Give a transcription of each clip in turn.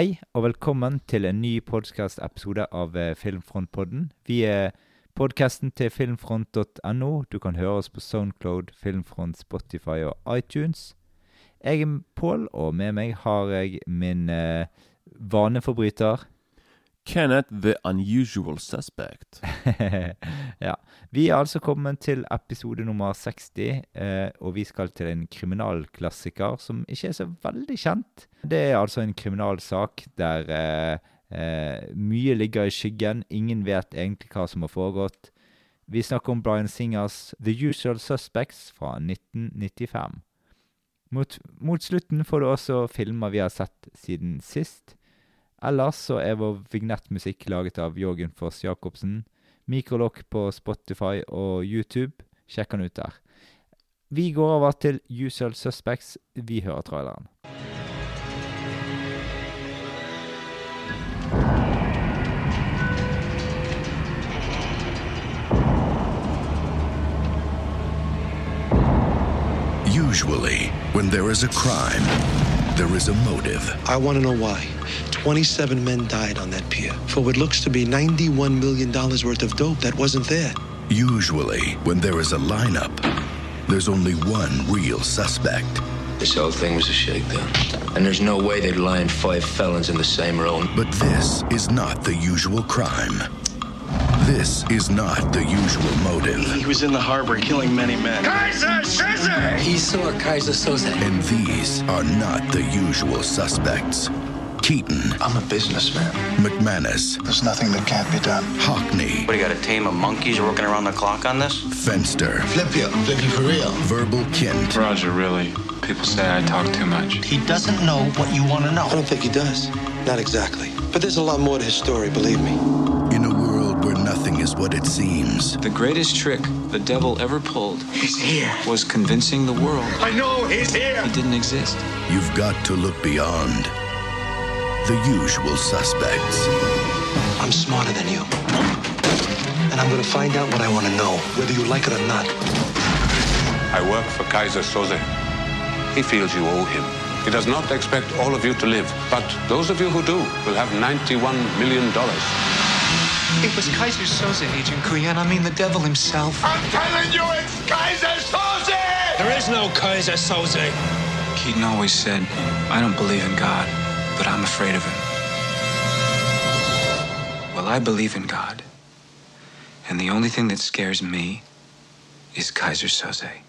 Hei, og velkommen til en ny podkast-episode av eh, Filmfrontpodden. Vi er podkasten til filmfront.no. Du kan høre oss på Soundcloud, Filmfront, Spotify og iTunes. Jeg er Pål, og med meg har jeg min eh, vaneforbryter. Kenneth the Unusual Suspect. ja. Vi er altså kommet til episode nummer 60, eh, og vi skal til en kriminalklassiker som ikke er så veldig kjent. Det er altså en kriminalsak der eh, eh, mye ligger i skyggen. Ingen vet egentlig hva som har foregått. Vi snakker om Bryan Singers The Usual Suspects fra 1995. Mot, mot slutten får du også filmer vi har sett siden sist. Ellers så er vår vignettmusikk laget av Jørgen Foss Jacobsen. Mikrolokk på Spotify og YouTube. Sjekk den ut der. Vi går over til Usual Suspects. Vi hører traileren. Usually, when there is a crime, there is a motive. I want to know why. 27 men died on that pier for what looks to be $91 million worth of dope that wasn't there. Usually, when there is a lineup, there's only one real suspect. This whole thing was a shakedown. And there's no way they'd line five felons in the same room. But this is not the usual crime. This is not the usual motive. He was in the harbor killing many men. Kaiser Soze! He saw Kaiser Soze. And these are not the usual suspects. Keaton, I'm a businessman. McManus, There's nothing that can't be done. Hockney, What, do you got a team of monkeys working around the clock on this? Fenster, Flip you. Flip you for real. Verbal Kint, Roger, really. People say I talk too much. He doesn't know what you want to know. I don't think he does. Not exactly. But there's a lot more to his story, believe me. What it seems. The greatest trick the devil ever pulled He's here. was convincing the world I know he's here. he didn't exist. You've got to look beyond the usual suspects. I'm smarter than you. And I'm going to find out what I want to know, whether you like it or not. I work for Kaiser Soze. He feels you owe him. He does not expect all of you to live, but those of you who do will have $91 million. It was Kaiser Soze, Agent Kuyan. I mean, the devil himself. I'm telling you, it's Kaiser Soze! There is no Kaiser Soze. Keaton always said, I don't believe in God, but I'm afraid of him. Well, I believe in God. And the only thing that scares me is Kaiser Soze.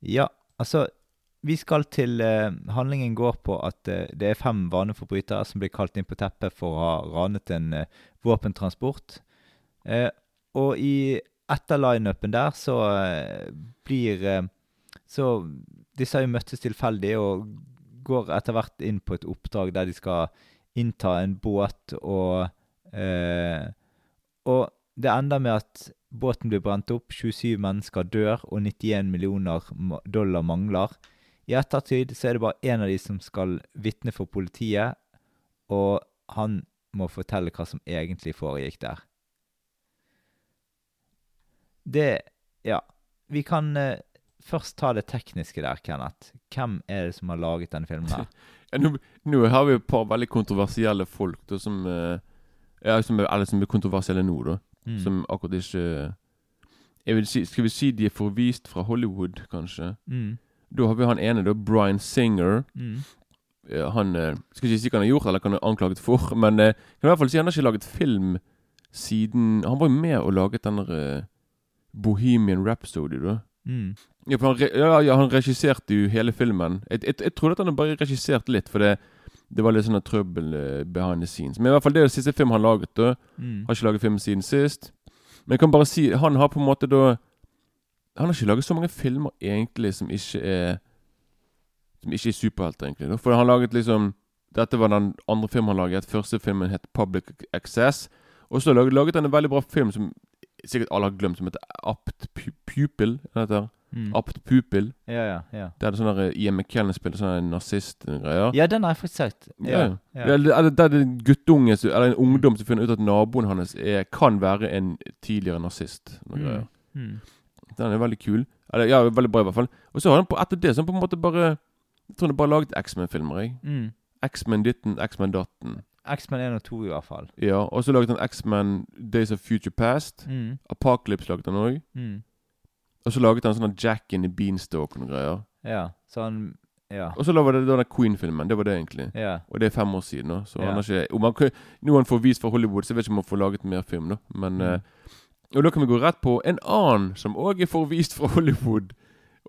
Ja, altså Vi skal til eh, Handlingen går på at eh, det er fem vaneforbrytere som blir kalt inn på teppet for å ha ranet en eh, våpentransport. Eh, og i etter lineupen der så eh, blir eh, Så disse har jo møttes tilfeldig og går etter hvert inn på et oppdrag der de skal innta en båt og Og det ender med at båten blir brent opp, 27 mennesker dør, og 91 millioner dollar mangler. I ettertid så er det bare én av de som skal vitne for politiet, og han må fortelle hva som egentlig foregikk der. Det Ja. Vi kan eh, først ta det tekniske der, Kenneth. Hvem er det som har laget denne filmen her? Ja, nå, nå har vi et par veldig kontroversielle folk da, som, eh, ja, som, er, eller som er kontroversielle nå, da. Mm. Som akkurat ikke jeg vil si, Skal vi si de er forvist fra Hollywood, kanskje? Mm. Da har vi han ene, da, Bryan Singer. Mm. Eh, Han eh, Skal ikke si hva han har gjort, eller hva han er anklaget for, men eh, kan i hvert fall si han har ikke laget film siden Han var jo med og laget den der Bohemian Rhapsody, da. Mm. Ja, han, re ja, ja, han regisserte jo hele filmen. Jeg, jeg, jeg trodde at han bare regisserte litt, for det, det var litt sånn trøbbel eh, behind the scenes. Men i hvert fall det er det siste film han laget. da Mm. Har ikke laget film siden sist. Men jeg kan bare si Han har på en måte da Han har ikke laget så mange filmer egentlig som ikke er Som ikke er superhelter, egentlig. da. For han laget liksom Dette var den andre filmen han laget. Første filmen het Public Access. Og så laget, laget han en veldig bra film som sikkert alle har glemt, som heter Apt Pupil. heter? Mm. Apt Pupil. Ja, ja, ja. Der er det sånn der Ian McKellen spiller sånne nazist-greier. Ja, den har jeg faktisk sett. Ja. Ja, ja. Eller, eller det er en guttunge Eller en ungdom som finner ut at naboen hans er, kan være en tidligere nazist. Noe Mm. greier. Mm. Den er veldig kul. Eller, ja, veldig bra, i hvert fall. Og så har han på, etter det så har han på en måte bare Jeg tror han bare laget X-Men-filmer. jeg Mm. X-Men ditten, X-Men datten. X-Men 1 og 2 i hvert fall. Ja, og så laget han X-Men Days of Future Past. Mm. Apocalypse laget han òg. Mm. Og så laget han sånn Jack in the Beanstalk og greier. Ja, så han Ja. Og så var det denne Queen-filmen. Det var det, egentlig. Ja. Og det er fem år siden. da Så Ja. han har ikke om han, Nå han får vist fra Hollywood, så jeg vet ikke om han får laget mer film. da Men Mm. eh, Og da kan vi gå rett på en annen som òg er forvist fra Hollywood.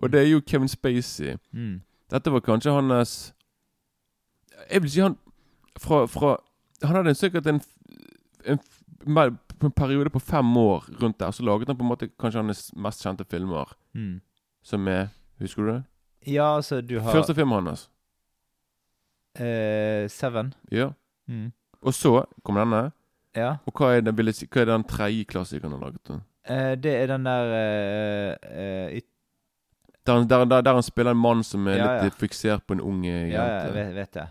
Og det er jo Kevin Spacey. Mm. Dette var kanskje hans Jeg vil si han fra, fra Han hadde sikkert en, en, en, en periode på fem år rundt der. Så laget han på en måte kanskje hans mest kjente filmer, Mm. som er Husker du det? Ja, altså, du har Første filmen hans. eh, Seven. Ja. Mm. Og så kom denne. Ja. Og hva er, den, jeg hva er den tredje klassikeren han har laget? da? Eh, det er den der eh, eh, Der, han- der, der, der han spiller en mann som er Ja, litt eh, fiksert på en ung eh, jente. Ja, jeg vet, vet det.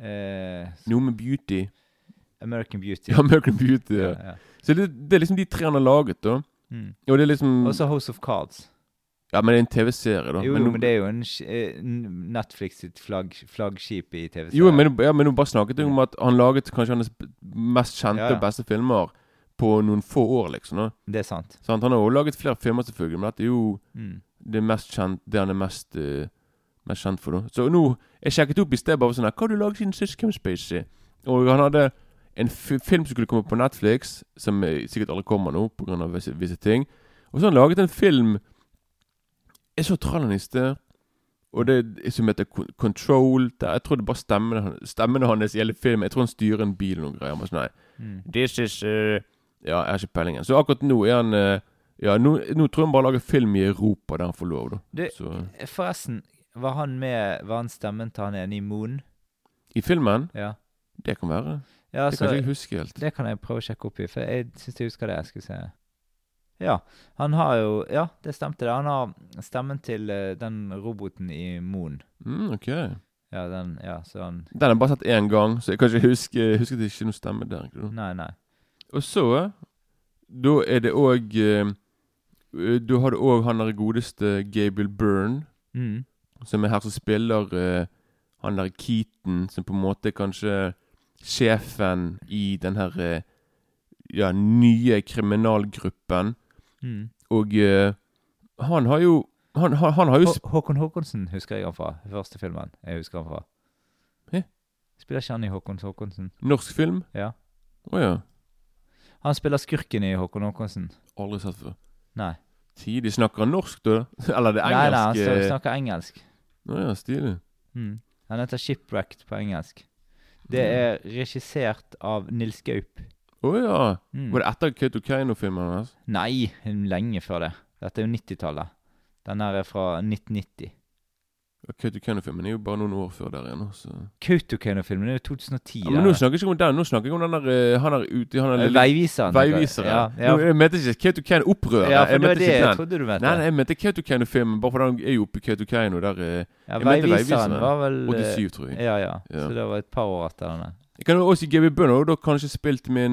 Eh, Noe med beauty. American Beauty. Ja, American Beauty. Ja. ja. Så det, det er liksom de tre han har laget, da. Mm. Og det er liksom Og så House of Cards. Ja, men det er en TV-serie, da. Jo, men, men det er jo en eh, Netflix sitt flagg, flaggskip i TV-serien. Jo, men, ja, men nå bare snakket jeg om at han laget kanskje hans mest kjente Ja, ja. og beste filmer på noen få år, liksom. Da. Det er sant. Sant? Han har også laget flere filmer, selvfølgelig, men dette er jo Mm. det mest kjent, det han er mest, uh, mest kjent for. Da. Så nå Jeg sjekket opp i sted bare sånn her, Hva har du laget siden sist, Kim Spacey? Og han hadde en fi- film som skulle komme på Netflix, som eh, sikkert aldri kommer nå pga. Visse, visse ting. Og så har han laget en film Jeg så traileren i sted. Og det som heter Control. Der, jeg tror det bare stemmene, stemmene hans i hele filmen. Jeg tror han styrer en bil og noen greier. Men sånn, nei. Mm. This is uh, Ja, jeg har ikke peiling. Så akkurat nå er han uh, Ja, nå, nå tror jeg han bare lager film i Europa der han får lov, da. Du, Så, forresten, var han med Var han stemmen til han ene i Moon? I filmen? Ja. Det kan være. ja Det kan jeg ikke huske helt. det kan jeg prøve å sjekke opp i, for jeg syns jeg husker det. Jeg skulle se. Ja, han har jo Ja, det stemte det. Han har stemmen til eh, den roboten i Moon. Mm, ok. Ja, den Ja, så han Den har jeg bare sett én gang, så jeg kan ikke huske Husker det ikke noe stemme der. ikke da. Nei, nei. Og så Da er det òg Da har du òg han der godeste Gabriel Byrne, Mm. som er her som spiller eh, han der Keaton, som på en måte er kanskje sjefen i den her eh, ja, nye kriminalgruppen. Mm. Og uh, han har jo Han, han, han har jo Hå Håkon Håkonsen husker jeg han fra. Første filmen jeg husker han fra. Hæ? Spiller ikke han i Håkon Håkonsen? Norsk film? Ja. Å ja. Han spiller skurken i Håkon Håkonsen. Aldri sett før. Nei. Tidlig snakker han norsk, da? Eller det Nei, nei, han snakker engelsk. Å ja, stilig. Mm. Han heter Shipwrecked på engelsk. Det er regissert av Nils Gaup. Å ja. Mm. Var det etter Kautokeino-filmen hans? Nei, lenge før det. Dette er jo 90-tallet. Den her er fra 1990. Kautokeino-filmen er jo bare noen år før der igjen. Så. Kautokeino-filmen er jo 2010. Ja, men nå snakker jeg ikke om den, nå snakker jeg om den der eh, Han er ute han er Eh, Veiviseren. Veiviseren. Ja, ja. Nå, Jeg mente ikke Kautokeino-opprøret. ja, for jeg det var det jeg trodde du mente. Nei, nei, jeg mente Kautokeino-filmen, bare fordi han er jo oppe i Kautokeino der eh, ja, jeg mente Veiviseren var vel eh, 87, tror jeg. Ja, ja. Ja. Så det var et par år etter denne. Jeg kan også si Gaby Bunn har da kanskje spilt min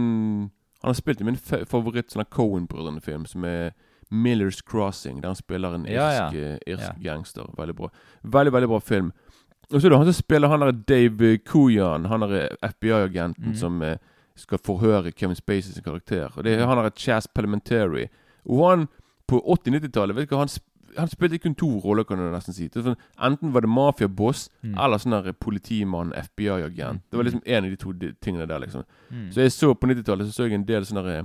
Han har spilt i min favoritt sånn Cohen-brødrene-film, som er Miller's Crossing, der han spiller en Ja, ja. irsk, eh, gangster. Veldig bra. Veldig, veldig bra film. Og så er det han som spiller han der Dave Kuyan, han der FBI-agenten mm. som eh, skal forhøre Kevin Spacey sin karakter. Og det er han der Chas Parliamentary. Og han på 80-90-tallet vet du hva, han, han spilte kun to roller, kan du nesten si. Sånn, enten var det mafiaboss Mm. eller sånn der politimann, FBI-agent. Det var liksom en av de to tingene der, liksom. Mm. Så jeg så på 90-tallet så så jeg en del sånne eh,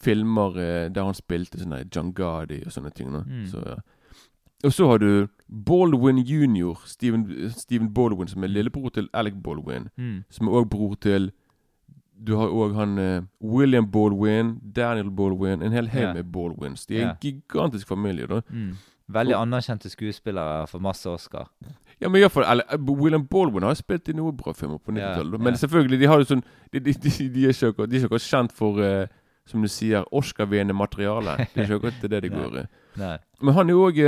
filmer eh, der han spilte sånne John Gardi og sånne ting. Mm. Så, ja. Og så har du Baldwin jr., Steven, Steven Baldwin, som er lillebror til Alec Baldwin. Mm. Som er òg bror til Du har òg han eh, William Baldwin, Daniel Baldwin En hel haug yeah. med Baldwins. De er yeah. en gigantisk familie, da. Mm. Veldig anerkjente skuespillere for masse Oscar. Ja, men i fall, eller, eh, William Baldwin har spilt i noen bra filmer på 90-tallet. Ja, Men selvfølgelig, de har jo sånn De, de, de, de er ikke akkurat, kjent for eh, Som du sier, Oscar-vinnende materiale. Det er ikke akkurat det de går i. Men han er òg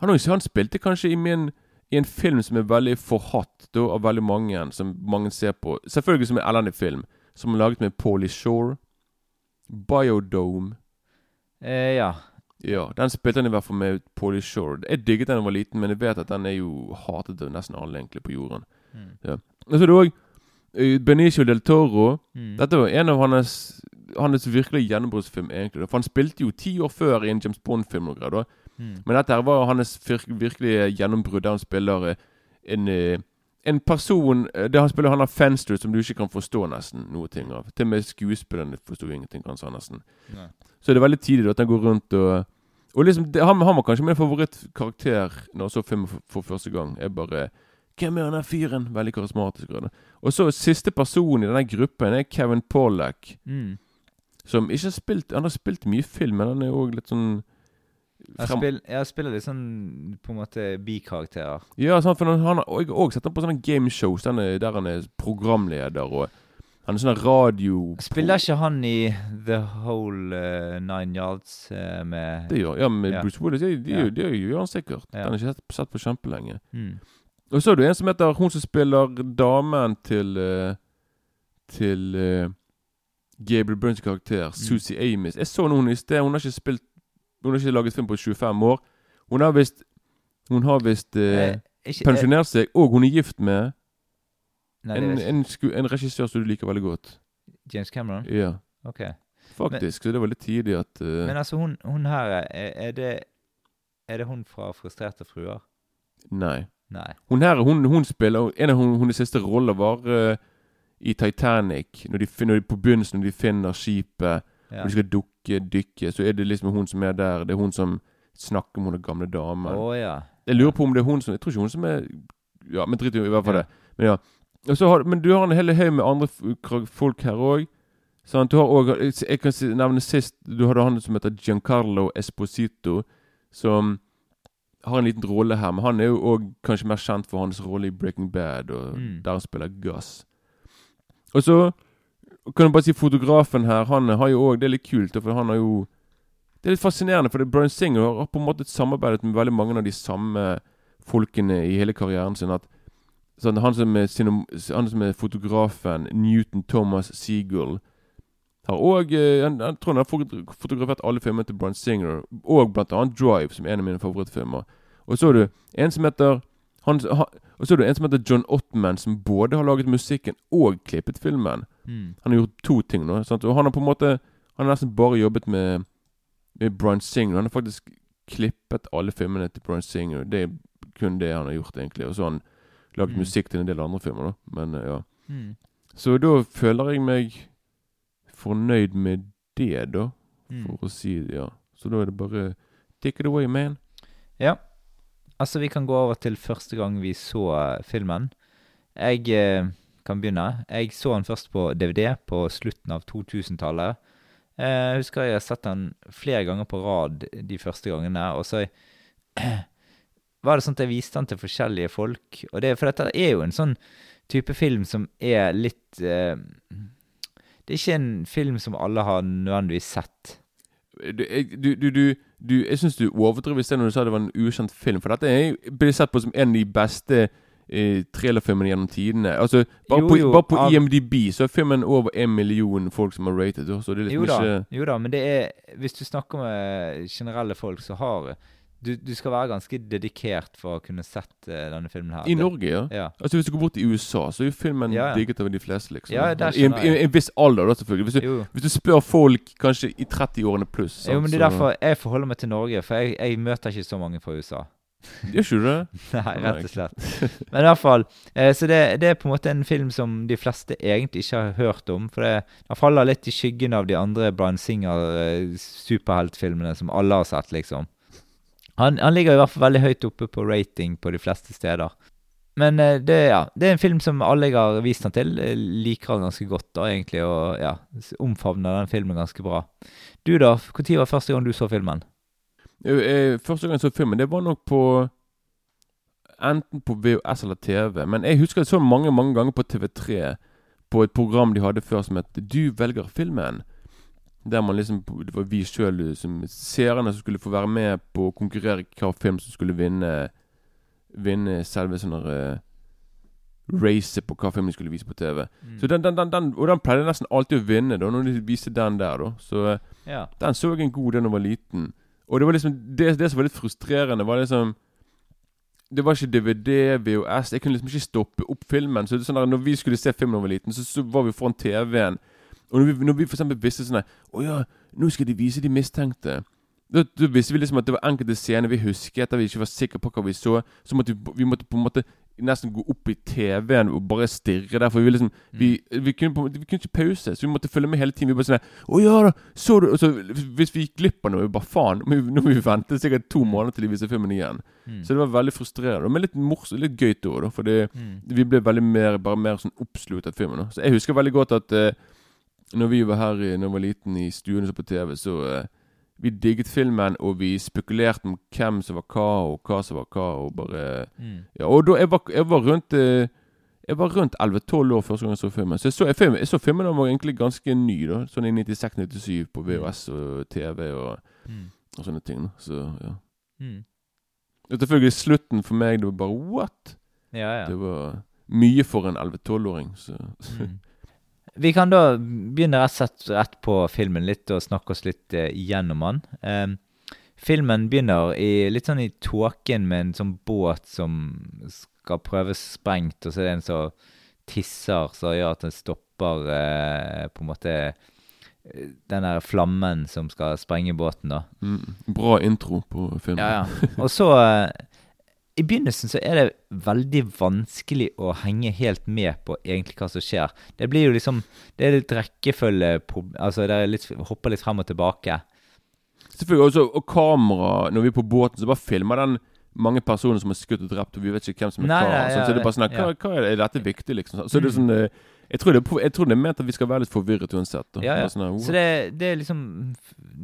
han, er han spilte kanskje i, min, i en film som er veldig forhatt da, av veldig mange, som mange ser på. Selvfølgelig som en elendig film, som er laget med Paulie Shore. Biodome. Eh, ja. Ja, den spilte han i hvert fall med Paulie Shore. Jeg digget den da jeg var liten, men jeg vet at den er jo hatet av nesten alle egentlig på jorden. Mm. Ja. Og så er det òg Benicio del Toro. Mm. Dette var en av hans Hans virkelig gjennombruddsfilm, egentlig. For han spilte jo ti år før i en James Bond-film. og greier da. Mm. Men dette her var hans vir- virkelige gjennombrudd, der han spiller eh, en eh, en person det han spiller han har Fenster, som du ikke kan forstå nesten noe ting av. Til og med skuespillerne forsto ingenting, han sa nesten. Nei. Så det er veldig tidlig at han går rundt og Og liksom, det, han, han var kanskje min favorittkarakter når jeg så filmen for, for første gang. Jeg bare Hvem er han der fyren? Veldig karismatisk. Og så siste person i denne gruppen er Kevin Pollack. Mm. Som ikke har spilt Han har spilt mye film, men han er òg litt sånn Jeg, spiller, jeg spiller litt sånn på en måte bikarakterer. Ja, sant, for han, han har og jeg har òg sett ham på sånne gameshows er- der han er programleder. Og han er sånn radio... Spiller ikke han i The Whole uh, Nine Yards uh, med Det gjør, ja, med Ja. Bruce Willis. Det, det, det, gjør han sikkert. Ja. Den er ikke sett, sett på kjempelenge. mm. Og så er det en som heter Hun som spiller damen til uh, Til Gabriel Burns karakter, Susie Amis. Jeg så noen i sted. Hun har ikke spilt Hun har ikke laget film på 25 år. Hun har visst Hun har visst eh, Eh, pensjonert seg, og hun er gift med Nei, en, er en, en regissør som du liker veldig godt. James Cameron? Ja, Ok. faktisk. så det var litt tidlig at uh, Men altså, hun, hun her er, er det Er det hun fra Frustrerte fruer? Nei. Nei. Hun her, hun, hun spiller En av hennes siste roller var uh, i Titanic. Når de, når de På begynnelsen, når de finner skipet, Ja. og de skal dukke, dykke, så er det liksom hun som er der. Det er hun som snakker med den gamle damen. Oh, ja. Jeg lurer på om det er hun som Jeg tror ikke hun som er Ja, men drit i hvert fall Ja. det. Men ja. Har, men du har en hel haug med andre folk her òg. Du har også, Jeg kan nevne sist Du hadde han som heter Giancarlo Esposito, som har en liten rolle her. Men han er jo òg kanskje mer kjent for hans rolle i Breaking Bad, og Mm. der han spiller Gus. Og så kan du bare si fotografen her. Han har jo òg Det er litt kult, for han har jo Det er litt fascinerende, for Brian Singer har på en måte samarbeidet med veldig mange av de samme folkene i hele karrieren sin. At sånn, han, som er, han som er fotografen, Newton Thomas Seagull, har òg Jeg tror han har fotografert alle filmene til Brian Singer, og blant annet Drive, som er en av mine favorittfilmer. Og så er du en som heter han, Og så er det en som heter John Ottman, som både har laget musikken og klippet filmen. Mm. Han har gjort to ting nå. Sant? Og han har på en måte Han har nesten bare jobbet med, med Bryan Singer. Han har faktisk klippet alle filmene til Bryan Singer. Det er kun det han har gjort, egentlig. Og så har han laget Mm. musikk til en del andre filmer, da. Men eh, ja. Mm. Så da føler jeg meg fornøyd med det, da. Mm. For å si det, ja. Så da er det bare Take it away, man. Ja. Altså, vi kan gå over til første gang vi så eh, filmen. Jeg eh, kan begynne. Jeg så den først på DVD på slutten av 2000-tallet. Eh, Jeg husker jeg har sett den flere ganger på rad de første gangene. Og så var det sånn at jeg viste den til forskjellige folk. Og det, for dette er jo en sånn type film som er litt eh, Det er ikke en film som alle har nødvendigvis sett. Du, du, du, du, Jeg syns du overdrev i sted når du sa det var en ukjent film. For dette blir sett på som en av de beste eh, thrillerfilmene gjennom tidene. Altså, bare, Jo, på, jo, bare på av- IMDb så er filmen over en million folk som har rated. Så det er Jo liksom da, ikke jo da, men det er Hvis du snakker med generelle folk, så har du, du skal være ganske dedikert for å kunne sett eh, denne filmen her. I Norge, ja. Ja. Altså Hvis du går bort til USA, så er jo filmen Ja, ja. digget av de fleste. liksom Ja, der I en, i, en viss alder, da, selvfølgelig. Hvis du, Jo. hvis du spør folk kanskje i 30-årene pluss sant, jo, men det er derfor jeg forholder meg til Norge, for jeg, jeg møter ikke så mange fra USA. Gjør ikke du det? Nei, rett og slett. Men i hvert fall. Eh, så det, det er på en måte en film som de fleste egentlig ikke har hørt om. For det, den faller litt i skyggen av de andre Brian Singer-superheltfilmene som alle har sett, liksom. Han, han ligger i hvert fall veldig høyt oppe på rating på de fleste steder. Men eh, det, ja, det er en film som alle jeg har vist han til, eh, liker han ganske godt, da, egentlig, og ja, omfavner den filmen ganske bra. Du, da? Når var første gang du så filmen? Eh, Første gang jeg så filmen, det var nok på Enten på VHS eller TV. Men jeg husker jeg så mange mange ganger på TV3 på et program de hadde før som het Du velger filmen. Der man liksom Det var vi sjøl liksom, seerne som skulle få være med på å konkurrere i hva film som skulle vinne Vinne selve sånne uh, racet på hva film de skulle vise på TV. Så den, den, den, den, Og den pleide nesten alltid å vinne da når de viste den der, da. Så eh, Ja. den så jeg en god da jeg var liten. Og det var liksom det, det som var litt frustrerende, var liksom Det var ikke DVD, VHS Jeg kunne liksom ikke stoppe opp filmen. Så det er sånn der, når vi skulle se filmen da vi var liten, så, så var vi foran TV-en. Og når vi, når vi for eksempel visste sånn Å ja, nå skal de vise de mistenkte. Da, da visste vi liksom at det var enkelte scener vi husket der vi ikke var sikre på hva vi så. Så måtte vi, vi måtte på en måte nesten gå opp i TV-en og bare stirre der. For vi liksom vi, vi, kunne, på, vi kunne ikke pause, så vi måtte følge med hele tiden. Vi bare sånn Å ja da, så du Og så Hvis vi gikk glipp av noe, bare faen. Nå må vi, vi vente sikkert to måneder til de viser filmen igjen. Mm. Så det var veldig frustrerende. Men litt morsomt, litt gøy da, da. Fordi Mm. vi ble veldig mer, bare mer sånn oppslukt av filmen. Da. Så jeg husker veldig godt at uh, når vi var her i, når jeg var liten i stuen og så på TV, så eh, vi digget filmen, og vi spekulerte om hvem som var hva, og hva som var hva, og bare Mm. Ja, og da jeg var, jeg var rundt eh, Jeg var rundt 11-12 år første gang jeg så filmen. Så jeg så, jeg, film, jeg så filmen jeg var egentlig ganske ny, da. Sånn i 96-97 på VHS og TV og, Mm. og sånne ting. da Så ja. Mm. Selvfølgelig slutten for meg, det var bare what? Ja, ja. Det var mye for en 11-12-åring. Så Mm. Vi kan da begynne rett, rett på filmen litt og snakke oss litt eh, gjennom den. Em, filmen begynner i, litt sånn i tåken med en sånn båt som skal prøves sprengt, og så er det en som tisser som gjør at den stopper eh, på en måte eh, den der flammen som skal sprenge båten, da. mm, bra intro på filmen. Ja, ja. Og så eh, I begynnelsen så er det veldig vanskelig å henge helt med på egentlig hva som skjer. Det blir jo liksom Det er litt rekkefølge Altså det litt, hopper litt frem og tilbake. Selvfølgelig også, Og kamera Når vi er på båten, så bare filmer den mange personer som er skutt og drept, og vi vet ikke hvem som er hva. nei, sånn, ja, så det er bare sånn hva, hva er, det, er dette viktig, liksom? Så det er Mm. sånn eh, jeg tror, det jeg tror det er ment at vi skal være litt forvirret uansett. Ja, ja. Sånn, her, Så det, det er liksom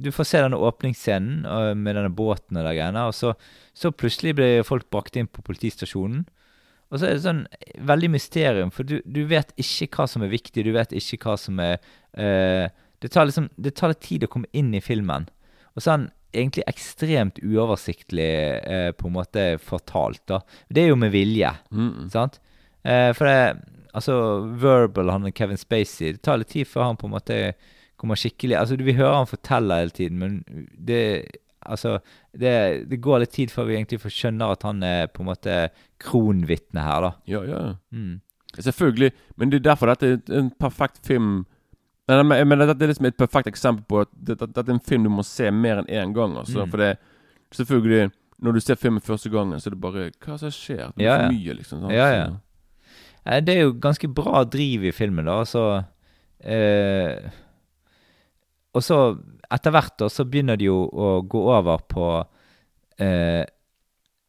Du får se denne åpningsscenen øh, med denne båten og de greiene, og så, så plutselig blir folk brakt inn på politistasjonen. Og så er det sånn veldig mysterium, for du, du vet ikke hva som er viktig, du vet ikke hva som er uh, det, tar liksom, det tar litt tid å komme inn i filmen. Og så den egentlig ekstremt uoversiktlig eh, på en måte fortalt, da. Det er jo med vilje, Mm, sant? Eh, for det Altså, Verbal, han Kevin Spacey Det tar litt tid før han på en måte kommer skikkelig Altså, Vi hører han fortelle hele tiden, men det Altså, det, det går litt tid før vi egentlig får skjønne at han er på en måte kronvitne her, da. Ja, ja. ja. Mm. Selvfølgelig. Men det er derfor dette er en perfekt film Nei, men, men dette er liksom et perfekt eksempel på at dette, dette er en film du må se mer enn én gang. Altså. Mm. For det selvfølgelig Når du ser filmen første gangen, så er det bare Hva som skjer? Det er Ja, ja. for mye, liksom. Sånn, Ja, ja. Så- Det er jo ganske bra driv i filmen, da. Altså eh, Og så, etter hvert, da, så begynner de jo å gå over på eh,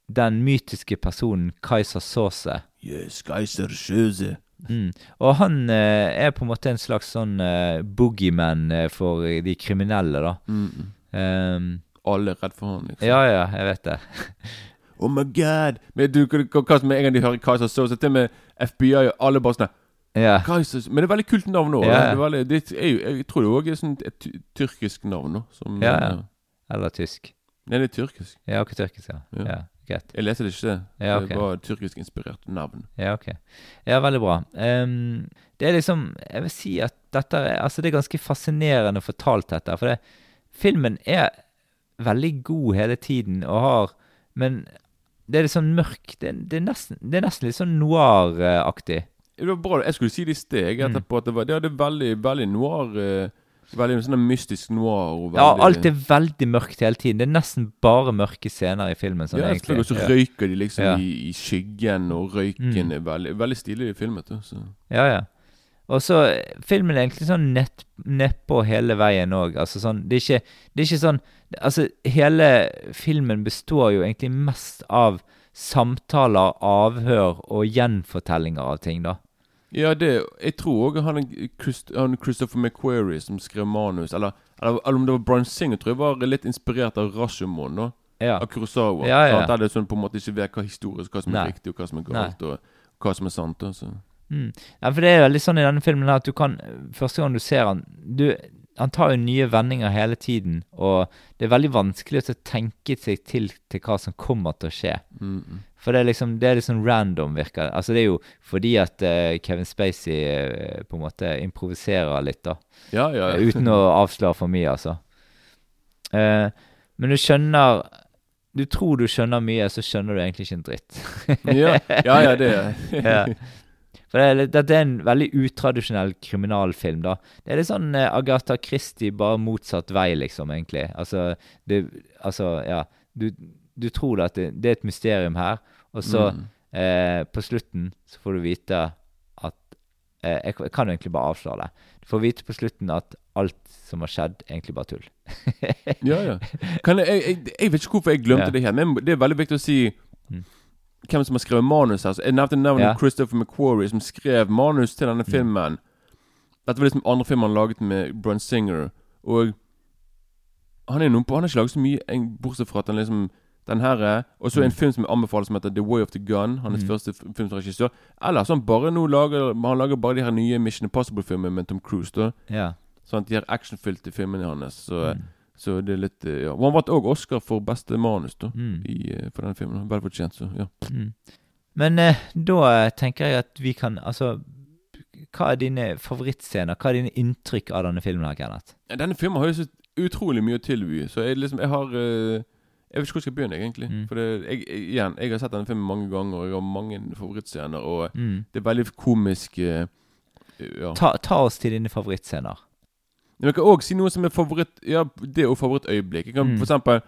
den mytiske personen Kaiser Sause. Yes, Kaiser Sjøse. Mm. Og han eh, er på en måte en slags sånn eh, boogeyman eh, for de kriminelle, da. Mm. Ehm, Alle er redd for han, liksom. ja, ja, jeg vet det. Oh my god! Men du, hva, som med en gang de hører Kaiser Sjøse, til og med FBI og alle bare sånn Ja. Kaiser Men det er veldig kult navn òg. Ja. Jeg tror det òg er sånn et tyrkisk navn. Nå, som, Ja, ja. Eller tysk. Nei, det er tyrkisk. Ja, ikke tyrkisk, ja. Ja. ja. Greit. Jeg leser det ikke. Ja, okay. Det var tyrkisk-inspirert navn. Ja, ok. Ja, veldig bra. Um, det er liksom Jeg vil si at dette er Altså, det er ganske fascinerende fortalt, dette. For det, filmen er veldig god hele tiden og har Men det er litt sånn mørk Det, det, er, nesten, det er nesten litt sånn noir-aktig. Det var bra. Jeg skulle si det i steg Mm. etterpå. At det var det hadde veldig, veldig noir eh, Veldig sånn mystisk noir. Veldig, Ja, alt er veldig mørkt hele tiden. Det er nesten bare mørke scener i filmen. Sånn, ja, egentlig. Og så røyker de liksom Ja. i, i skyggen, og røyken Mm. er veldig, veldig stilig filmet. Så. Ja, ja. Og så eh, Filmen er egentlig sånn nett, nedpå hele veien òg. Altså sånn Det er ikke, det er ikke sånn Altså, hele filmen består jo egentlig mest av samtaler, avhør og gjenfortellinger av ting, da. Ja, det Jeg tror òg han, Christ, han Christopher McQuarrie som skrev manus, eller, eller, eller om det var Brian Singer, tror jeg var litt inspirert av Rashomon. da Ja. Av Kurosawa. Ja, ja. Der det er sånn på en måte ikke vet hva historisk, hva som er Nei. riktig, og hva som er galt, og hva som er sant. Altså. Mm. ja, for det er veldig sånn i denne filmen her at du kan Første gang du ser han du, Han tar jo nye vendinger hele tiden, og det er veldig vanskelig å tenke seg til til hva som kommer til å skje. Mm, mm. For det er liksom Det er sånn random, virker det. Altså Det er jo fordi at uh, Kevin Spacey uh, på en måte improviserer litt, da. Ja, ja. ja. Uten å avsløre for mye, altså. Uh, Men du skjønner Du tror du skjønner mye, så skjønner du egentlig ikke en dritt. Ja, ja, ja det ja. For det er, en veldig utradisjonell kriminalfilm, da. Det er litt sånn eh, Agatha Christie, bare motsatt vei, liksom, egentlig. Altså, det, altså ja. Du, du tror at det, det er et mysterium her, og så Mm. eh, på slutten så får du vite at eh, jeg, jeg kan egentlig bare avsløre det. Du får vite på slutten at alt som har skjedd, egentlig bare tull. Ja, ja. Kan jeg, jeg, jeg vet ikke hvorfor jeg glemte Ja. det her, men det er veldig viktig å si Mm. Hvem som har skrevet manus her. Så jeg nevnte navnet Ja. Christopher McQuarrie, som skrev manus til denne Mm. filmen. Dette var liksom andre film han laget med Brun Singer. Og han er noen på Han har ikke laget så mye, bortsett fra at han liksom den her er Og så en film som jeg anbefaler som heter The Way of the Gun. Hans Mm. første filmregissør. film som regissør. Eller så han bare nå lager Han lager bare de her nye Mission Impossible-filmene med Tom Cruise. da Ja. Sånn at De her actionfylte filmene hans. Så, Mm. Så det er litt eh, Ja. Og han vant òg Oscar for beste manus da Mm. i, eh, for den filmen. Vel fortjent, så ja. Mm. Men eh, da eh, tenker jeg at vi kan Altså, hva er dine favorittscener? Hva er dine inntrykk av denne filmen her, Kenneth? Denne filmen har jo så utrolig mye å tilby, så jeg liksom Jeg har eh, Jeg vet ikke hvor jeg skal begynne, egentlig. Mm. For det, jeg, igjen, jeg har sett denne filmen mange ganger, og jeg har mange favorittscener. Og Mm. det er veldig komisk eh, Ja. Ta, ta oss til dine favorittscener. Men jeg kan òg si noe som er favoritt Ja, det jo favorittøyeblikk. Jeg kan Mm. for eksempel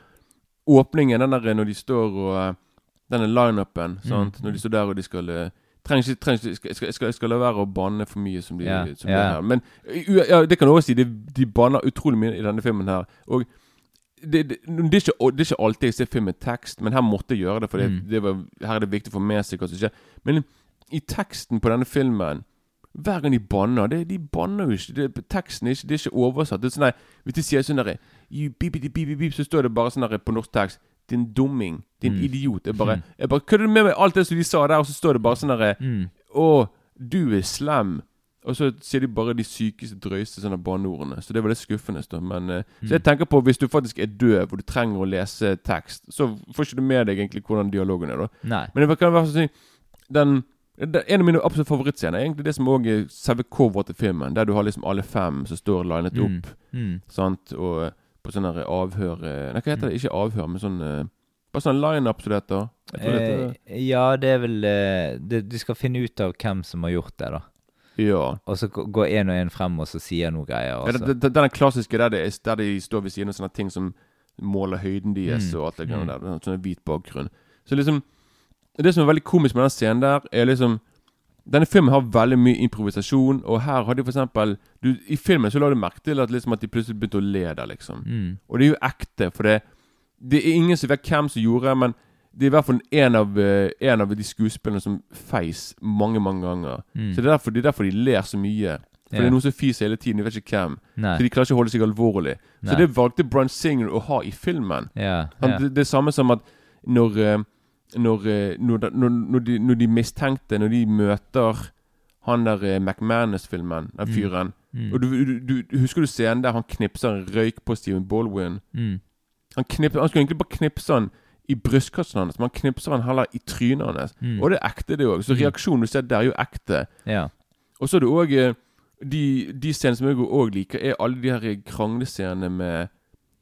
åpningen, den der når de står og eh, Denne lineupen, sant. Mm. Når de står der og de skal eh, Trenger ikke, trenger ikke skal, skal, skal, la være å banne for mye som de, som yeah. er her. Men ja, det kan du også si. De, de banner utrolig mye i denne filmen her. Og det, det, det, er ikke, det er ikke alltid jeg ser film med tekst, men her måtte jeg gjøre det. For det, Mm. det var, her er det viktig å få med seg hva som skjer. Men i teksten på denne filmen hver gang de banner det, De banner jo ikke. Det, teksten er ikke, det er ikke oversatt. Det er sånn der, Hvis de sier sånn derre Så står det bare sånn der på norsk tekst Din dumming. Din Mm. idiot. Jeg bare, Mm. jeg bare Kødder du med meg alt det som de sa der, og så står det bare sånn derre Mm. Å, du er slem. Og så sier de bare de sykeste, drøyeste sånne banneordene. Så det var litt skuffende. da Men mm. Så jeg tenker på hvis du faktisk er døv og du trenger å lese tekst, så får ikke du med deg egentlig hvordan dialogen er. da Nei. men det kan være sånn den, En av mine absolutt favorittscener er egentlig det som også er selve coveret til filmen. Der du har liksom alle fem som står linet Mm. opp. Mm. Sant? Og på sånne avhør eh, Nei, hva heter Mm. det? Ikke avhør, men sånn eh, Bare sånn line-up som det heter. Eh, ja, det er vel eh, det, De skal finne ut av hvem som har gjort det, da. Ja. Og så gå- går én og én frem og så sier noe greier. ja det, det, den klassiske der, det er, der de står ved siden av sånne ting som måler høyden deres Mm. og alt det greiene Mm. der. Sånn hvit bakgrunn. Så liksom Det som er veldig komisk med den scenen der, er liksom Denne filmen har veldig mye improvisasjon, og her har de for eksempel du, I filmen så la du merke til at, liksom at de plutselig begynte å le der, liksom. Mm. Og det er jo ekte, for det Det er ingen som vet hvem som gjorde det, men det er i hvert fall en av, eh, en av de skuespillerne som feis mange, mange ganger. Mm. Så det er, derfor, det er derfor de ler så mye. For yeah. det er noen som fiser hele tiden, de vet ikke hvem. Nei. Så de klarer ikke å holde seg alvorlig. Nei. Så det valgte Bryan Singer å ha i filmen. Yeah. Han, yeah. det, det er samme som at når eh, når, eh, når, når, de, når de mistenkte Når de møter han der eh, McManus-filmen, den Mm. fyren Mm. Og du, du, du, Husker du scenen der han knipser en røyk på Steven Baldwin? Mm. Han, knipser, han skulle egentlig bare knipse han i brystkassen hans, men han knipser han heller i trynet hans. Mm. Og det er ekte, det òg. Så Mm. reaksjonen du ser der, er jo ekte. Ja. Og så er det òg de, de scenene som jeg òg liker, er alle de her kranglescenene med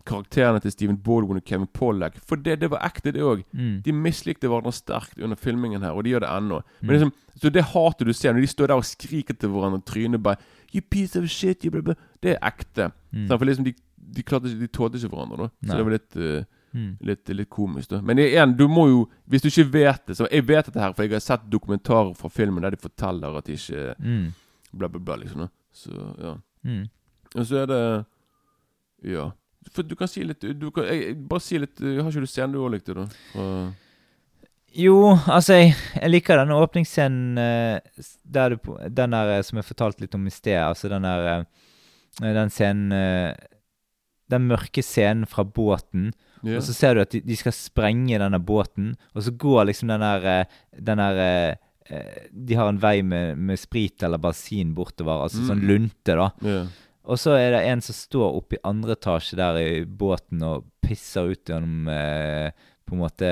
karakterene til Steven Baldwin og Kevin Pollack. For det, det var ekte, det òg. Mm. De mislikte hverandre sterkt under filmingen her, og de gjør det ennå. Men Mm. liksom, så det hatet du ser når de står der og skriker til hverandre og tryner bare You piece of shit, you blah, blah. Det er ekte. Mm. For liksom de, de, klarte, de tålte ikke hverandre, da. Så Nei. det var litt uh, Mm. Litt, litt komisk, da. Men igjen, du må jo Hvis du ikke vet det Så jeg vet dette her, for jeg har sett dokumentarer fra filmen der de forteller at de ikke Mm. Bla, bla, bla, liksom. da. Så, ja. Mm. Og så er det Ja. For du kan si litt du kan, jeg, Bare si litt Har ikke du scenen du òg likte, da? Fra, Jo, altså, jeg, jeg liker denne åpningsscenen eh, der du, Den der eh, som jeg fortalte litt om i sted. Altså den der eh, Den scenen eh, Den mørke scenen fra båten. Yeah. Og så ser du at de, de skal sprenge denne båten, og så går liksom den der eh, Den der eh, eh, De har en vei med, med sprit eller bensin bortover, altså sånn Mm. lunte, da. ja. Og så er det en som står oppe i andre etasje der i båten og pisser ut gjennom eh, på en måte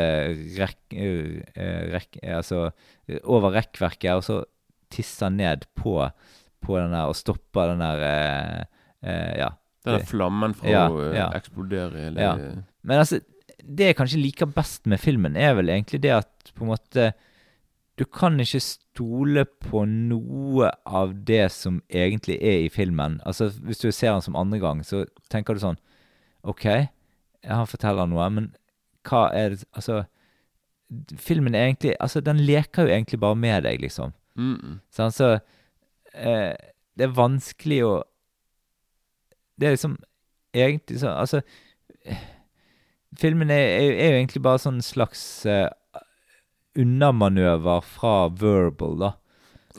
rekk, eh, eh, Altså over rekkverket, og så tisser han ned på, på den der og stopper den der eh, eh, Ja. Den der flammen fra Ja, å eh, ja. eksplodere eller Ja. Men altså, det jeg kanskje liker best med filmen, er vel egentlig det at på en måte Du kan ikke stole på noe av det som egentlig er i filmen. Altså, Hvis du ser den som andre gang, så tenker du sånn OK, han forteller noe, men hva er det Altså, filmen er egentlig Altså, den leker jo egentlig bare med deg, liksom. Mm -mm. Sant? Så eh, det er vanskelig å Det er liksom egentlig sånn Altså Filmen er, er, er jo egentlig bare sånn slags eh, unnamanøver fra verbal, da.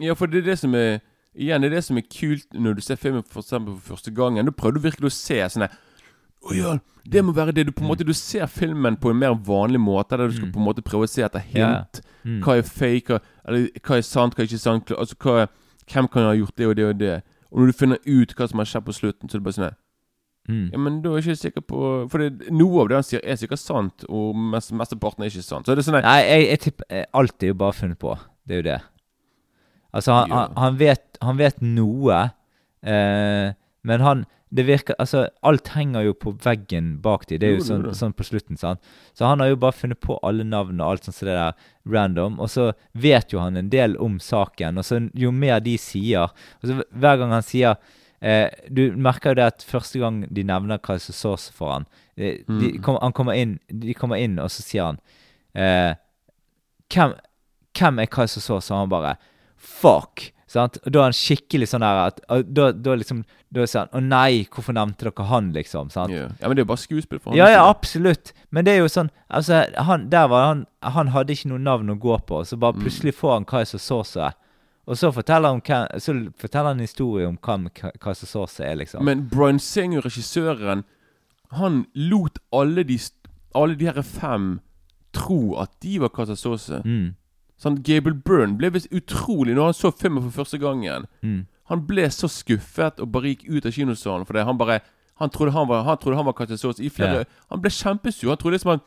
Ja, for det er det som er Igjen, det er det som er kult når du ser filmen for eksempel for første gangen. Da prøver du virkelig å se sånn Å ja, det må være det. Du på en måte Du ser filmen på en mer vanlig måte, der du skal på en måte prøve å se etter Ja. hint. Mm. Hva er fake, eller hva er sant, hva er ikke sant. Altså, hva hvem kan ha gjort det og det og det. Og når du finner ut hva som har skjedd på slutten, så er det bare sånn Mm. Ja, men da er jeg ikke sikker på For det, noe av det han sier, er sikkert sant, og mest, mesteparten er ikke sant. Så er det sånn at, Nei, jeg, jeg tipper eh, Alt er jo bare funnet på. Det er jo det. Altså, han, Ja. han, han, vet, han vet noe, eh, men han Det virker Altså, alt henger jo på veggen bak dem. Det er jo Jo, det sånn, sånn på slutten, sant. Så han har jo bare funnet på alle navn og alt sånt som det der random. Og så vet jo han en del om saken, og så jo mer de sier Og så hver gang han sier eh, Du merker jo det at første gang de nevner Kaiser Sauce for han eh, de Mm. kom, han kommer inn, De kommer inn, og så sier han eh, hvem, hvem er Kaiser Sauce? Og han bare Fuck! Sant? Og da er han skikkelig sånn der at Da, da liksom Da sier han Å nei, hvorfor nevnte dere han, liksom? Sant? ja. ja, men det er jo bare skuespill for han. Ja, ja, absolutt. Men det er jo sånn Altså, han, der var han Han hadde ikke noe navn å gå på, så Mm. bare plutselig får han Kaiser Source. Og så forteller han, så forteller han en historie om hvem Ka- Kaiser Source er, liksom. Men Brian Singer, regissøren, han lot alle de, alle de her fem tro at de var Casasose. mm, Sånn, Gable Byrne ble visst utrolig når han så filmen for første gangen. mm, Han ble så skuffet og bare gikk ut av kinosalen fordi han bare Han trodde han var Han trodde han var Casasose i flere yeah. Han ble kjempesur. Han trodde liksom han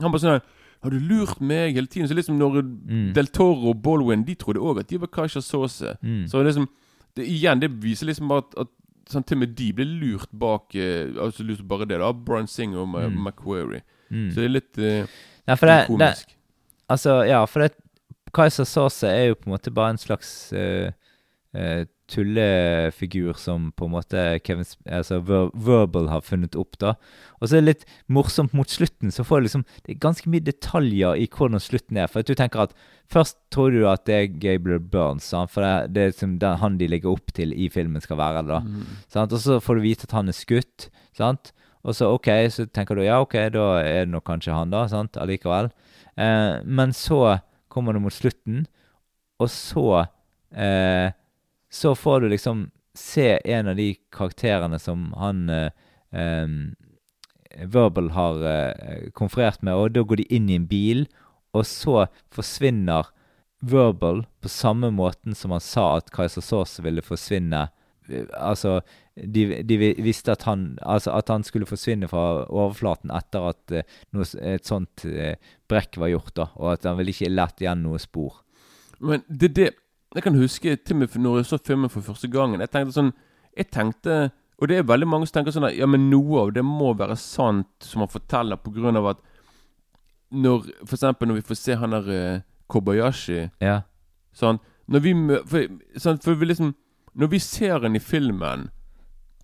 Han bare sånn Har du lurt meg hele tiden? Så liksom når Mm. Del Toro og Baldwin De trodde òg at de var Casasose. mm. Så liksom det, Igjen, det viser liksom bare at, at sånn, til og med de ble lurt bak eh, Altså lurt bare det, da. Brian Singer og Mm. Macquarie. mm. Så det er litt eh, for det, det, komisk. Altså, ja, for det Kaiser Sauce er jo på en måte bare en slags uh, eh, tullefigur som på en måte Kevin altså Ver Verbal har funnet opp, da. Og så er det litt morsomt mot slutten, så får du liksom Det er ganske mye detaljer i hvordan slutten er. For at du tenker at Først tror du at det er Gabriel Burns, sant? for det, det er liksom den, han de legger opp til i filmen skal være. da Mm. sant? Og så får du vite at han er skutt, sant? Og så ok, så tenker du ja, ok, da er det nok kanskje han, da, sant, allikevel. Eh, men så kommer det mot slutten, og så eh, Så får du liksom se en av de karakterene som han eh, eh, Verbal har eh, konferert med, og da går de inn i en bil, og så forsvinner Verbal på samme måten som han sa at Kaiser Source ville forsvinne. Altså, de, de visste at han, altså at han skulle forsvinne fra overflaten etter at eh, noe, et sånt eh, brekk var gjort, da, og at han ville ikke lett igjen noe spor. Men det det Jeg kan huske til og med når jeg så filmen for første gangen. Jeg tenkte sånn Jeg tenkte Og det er veldig mange som tenker sånn at Ja, men noe av det må være sant som han forteller, på grunn av at Når For eksempel når vi får se han der uh, Kobayashi Ja. Sånn Når vi. For, sånn, for vi liksom Når vi ser han i filmen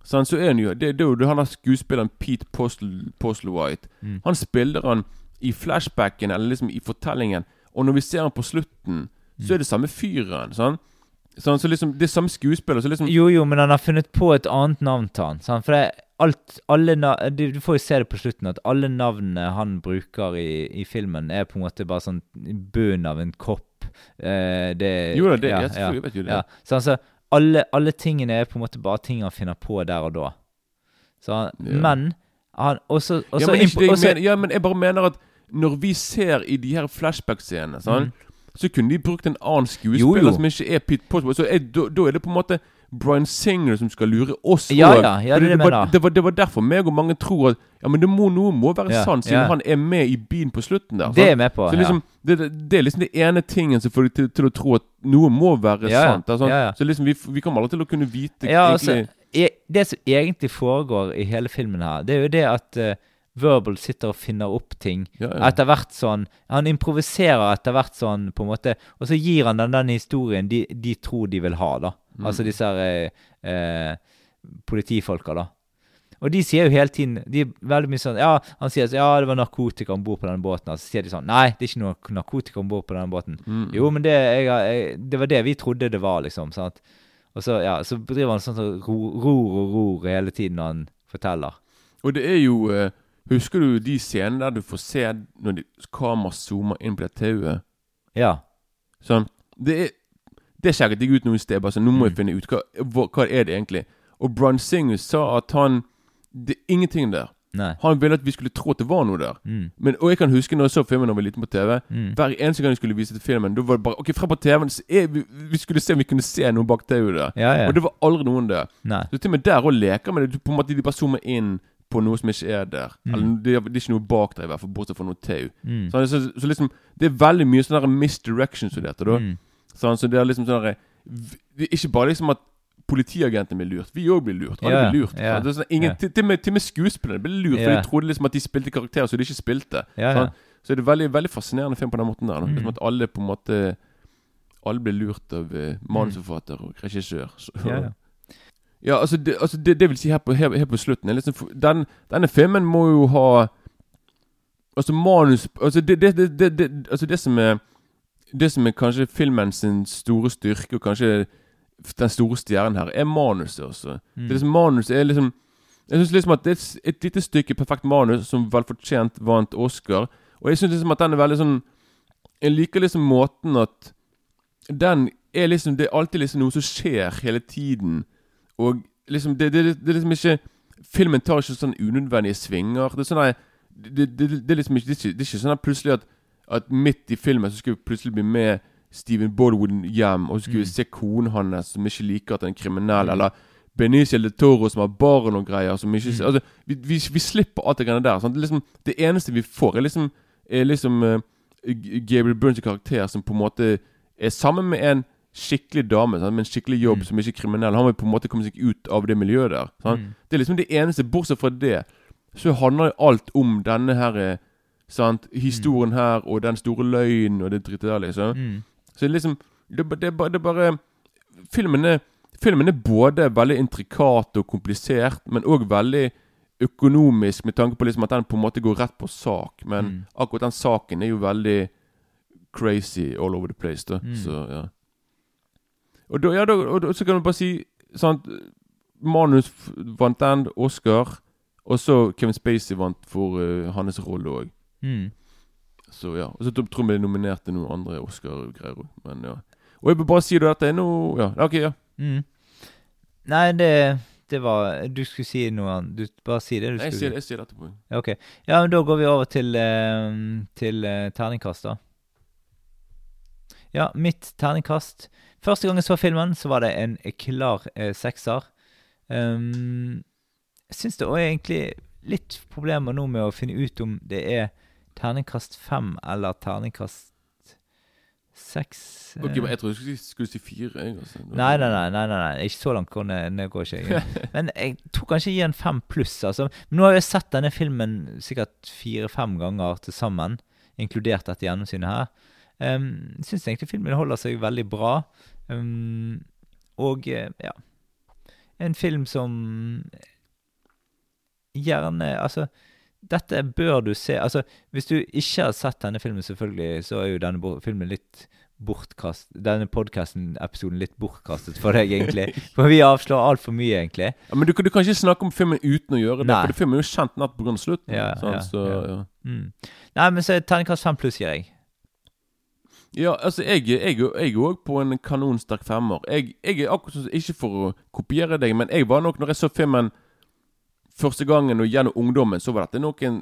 sånn, Så er han jo Det, det er jo han der skuespilleren Pete Postle, Postlewhite. Mm. Han spiller han i flashbacken, eller liksom i fortellingen. Og når vi ser han på slutten, så er det samme fyren. Sånn? Sånn, så liksom Det er samme skuespiller. Så liksom Jo, jo, men han har funnet på et annet navn til han. Sånn, For det er alt, alle navn, du, får jo se det på slutten, at alle navnene han bruker i, i filmen, er på en måte bare sånn i bunnen av en kopp. Eh, det Jo da, det, ja, jeg, selvfølgelig vet jo det. Ja. Så altså, alle, alle tingene er på en måte bare ting han finner på der og da. Så Ja. Men han også, ja, men impo- jeg mener, ja, men jeg bare mener at når vi ser i de her flashback-scenene sånn, Så kunne de brukt en annen skuespiller. Jo, jo. som ikke er Pete Postman. Så er, da, da er det på en måte Bryan Singer som skal lure oss Ja, ja, ja, det, det det var, det, var, det var derfor meg og mange tror at Ja, men det må, noe må være Ja, sant, siden ja. han er med i bilen på slutten der. Det er med på. Så liksom, det, det, det er liksom det ene tingen som får deg til, til å tro at noe må være Ja, ja. sant. sånn. Ja, ja. Så liksom vi, vi kommer aldri til å kunne vite ja. egentlig altså, jeg, det som egentlig foregår i hele filmen her, det er jo det at eh, Verbal sitter og finner opp ting. Ja, ja. Etter hvert sånn Han improviserer etter hvert sånn, på en måte, og så gir han den, den historien de, de tror de vil ha, da. Mm. Altså disse her eh, eh, politifolka, da. Og de sier jo hele tiden De er veldig mye sånn Ja, han sier så, ja, det var narkotika om bord på denne båten. Og så sier de sånn Nei, det er ikke noe narkotika om bord på denne båten. Mm. Jo, men det, jeg, jeg, det var det vi trodde det var, liksom. sant? Og så, ja, så driver han sånn som ro- ror og ror hele tiden når han forteller. Og det er jo eh, Husker du de scenene der du får se når de, kamera zoomer inn på det tauet? Ja. Sånn. Det er Det sjekket jeg ut noe sted. Bare sånn, nå må jeg Mm. finne ut hva, hva, hva er det egentlig Og Brian Singer sa at han Det er ingenting der. Nei. Han ville at vi skulle tro at det var noe der. Mm. Men, og jeg kan huske når jeg så filmen da jeg var liten på TV. Mm. Hver eneste gang jeg skulle vise til filmen, da var det bare Ok, frem på TV-en vi, vi skulle se om vi kunne se noe bak tauet der. Ja, ja. Og det var aldri noen der. Nei. Så til og med der òg leker med det. Du- På en måte De bare zoomer inn på noe som ikke er der. Mm. Eller det er, det er ikke noe bak der, i hvert fall, bortsett fra noe tau. Mm. Så, så, så liksom Det er veldig mye sånn misdirection som det heter. da Mm. Sånn, så det er liksom sånn Det er ikke bare liksom at politiagentene blir lurt. Vi òg blir lurt. Alle blir lurt. Sant? det er sånn, ingen, ja. til, til, med, til med skuespillerne blir lurt, for de trodde liksom at de spilte karakterer som de ikke spilte. Sånn. Så det er veldig veldig fascinerende film på den måten der. Da. Mm. Liksom at alle på en måte Alle blir lurt av eh, manusforfatter og regissør. Så, Ja, ja. Altså, det, altså det, det vil si her på, her, her på slutten liksom, den, Denne filmen må jo ha Altså manus Altså det, det, det, det, det, altså det som er Det som er kanskje filmen sin store styrke, og kanskje den store stjernen her, er manuset også. Mm. Det er liksom Manuset er liksom Jeg synes liksom at det er et, lite stykke perfekt manus som velfortjent vant Oscar. Og jeg synes liksom at den er veldig sånn Jeg liker liksom måten at Den er liksom Det er alltid liksom noe som skjer hele tiden. Og liksom Det, det, det er liksom ikke Filmen tar ikke sånn unødvendige svinger. Det er sånn det, det, er liksom ikke Det er ikke, det er ikke sånn at plutselig at At midt i filmen så skal vi plutselig bli med Steven Baldwin hjem, og så skal vi Mm. se konen hans som ikke liker at han er kriminell, eller Benicio del Toro som har barn og greier. Som ikke, Mm. altså, vi, vi, vi slipper alt det greiene der. Sant? Det, liksom, det eneste vi får, er liksom, er liksom uh, Gabriel Burns karakter som på en måte er sammen med en skikkelig dame sant? med en skikkelig jobb Mm. som ikke er kriminell. Han vil på en måte komme seg ut av det miljøet der. Mm. Det er liksom det eneste. Bortsett fra det, så handler alt om denne her eh, sant? Historien her, og den store løgnen og det drittet der, liksom. Mm. Så det er liksom Det, det er bare filmen er, filmen er både veldig intrikat og komplisert, men òg veldig økonomisk, med tanke på liksom at den på en måte går rett på sak. Men Mm. akkurat den saken er jo veldig crazy all over the place. da Mm. Så ja Og da, ja, da, og så kan du bare si sant, Manus vant den, Oscar. Og så Kevin Spacey vant for uh, hans rolle òg. Mm. Så ja, og så tror jeg vi nominerte noen andre Oscar-greier òg. Men ja. Og jeg vil bare si at det er noe Ja, ok, ja. Mm. Nei, det, det var Du skulle si noe annet. Du bare si det. du Jeg sier, jeg sier det etterpå. Ok. Ja, men da går vi over til, uh, til uh, terningkast, da. Ja, mitt terningkast Første gang jeg så filmen, så var det en klar eh, sekser. Um, jeg syns det er egentlig litt problemer nå med å finne ut om det er terningkast fem eller terningkast seks. Eh. Okay, Jeg tror du skulle, si- fire. Altså. Nei, nei, nei, nei, nei, ikke så langt går det går ikke. Men jeg tror kanskje jeg gir en fem pluss. Altså. Men nå har jeg sett denne filmen sikkert fire-fem ganger til sammen, inkludert dette gjennomsynet her. Um, Syns egentlig filmen holder seg veldig bra. Um, og eh, ja En film som gjerne Altså, dette bør du se. Altså, hvis du ikke har sett denne filmen, selvfølgelig, så er jo denne filmen litt bortkast... Denne podkasten-episoden litt bortkastet for deg, egentlig. For vi avslår altfor mye, egentlig. Ja, men du, kan- du kan ikke snakke om filmen uten å gjøre det, Nei. for filmen er jo kjent natt pga. slutten. Ja, ja, så, ja. Mm. Nei, men så er terningkast fem pluss, gir jeg. Ja, altså, jeg, jeg, jeg er òg på en kanonsterk femmer. Jeg, jeg er akkurat sånn, Ikke for å kopiere deg, men jeg var nok, når jeg så filmen første gangen og gjennom ungdommen, så var dette nok en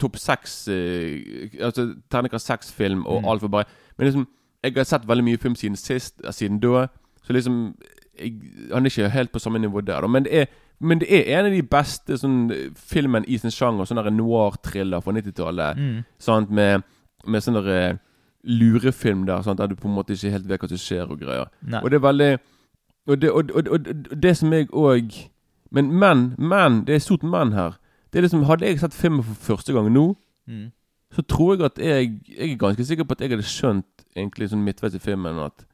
topp seks eh, Altså terningkast seks-film og Mm. alt for bare Men liksom, jeg har sett veldig mye film siden sist, eh, siden da, så liksom jeg, Han er ikke helt på samme nivå der, da. Men det er men det er en av de beste sånn, filmen i sin sjanger. Sånn noir-thriller fra 90-tallet. Mm. Sant, med, med sånn der eh, lurefilm der, sant, der du på en måte ikke helt vet hva som skjer og greier. Nei. Og det er veldig Og det, og, og, og, det som jeg òg Men, men, men, det er stort men her. Det er liksom, Hadde jeg sett filmen for første gang nå, Mm. så tror jeg at jeg Jeg er ganske sikker på at jeg hadde skjønt egentlig sånn midtveis i filmen at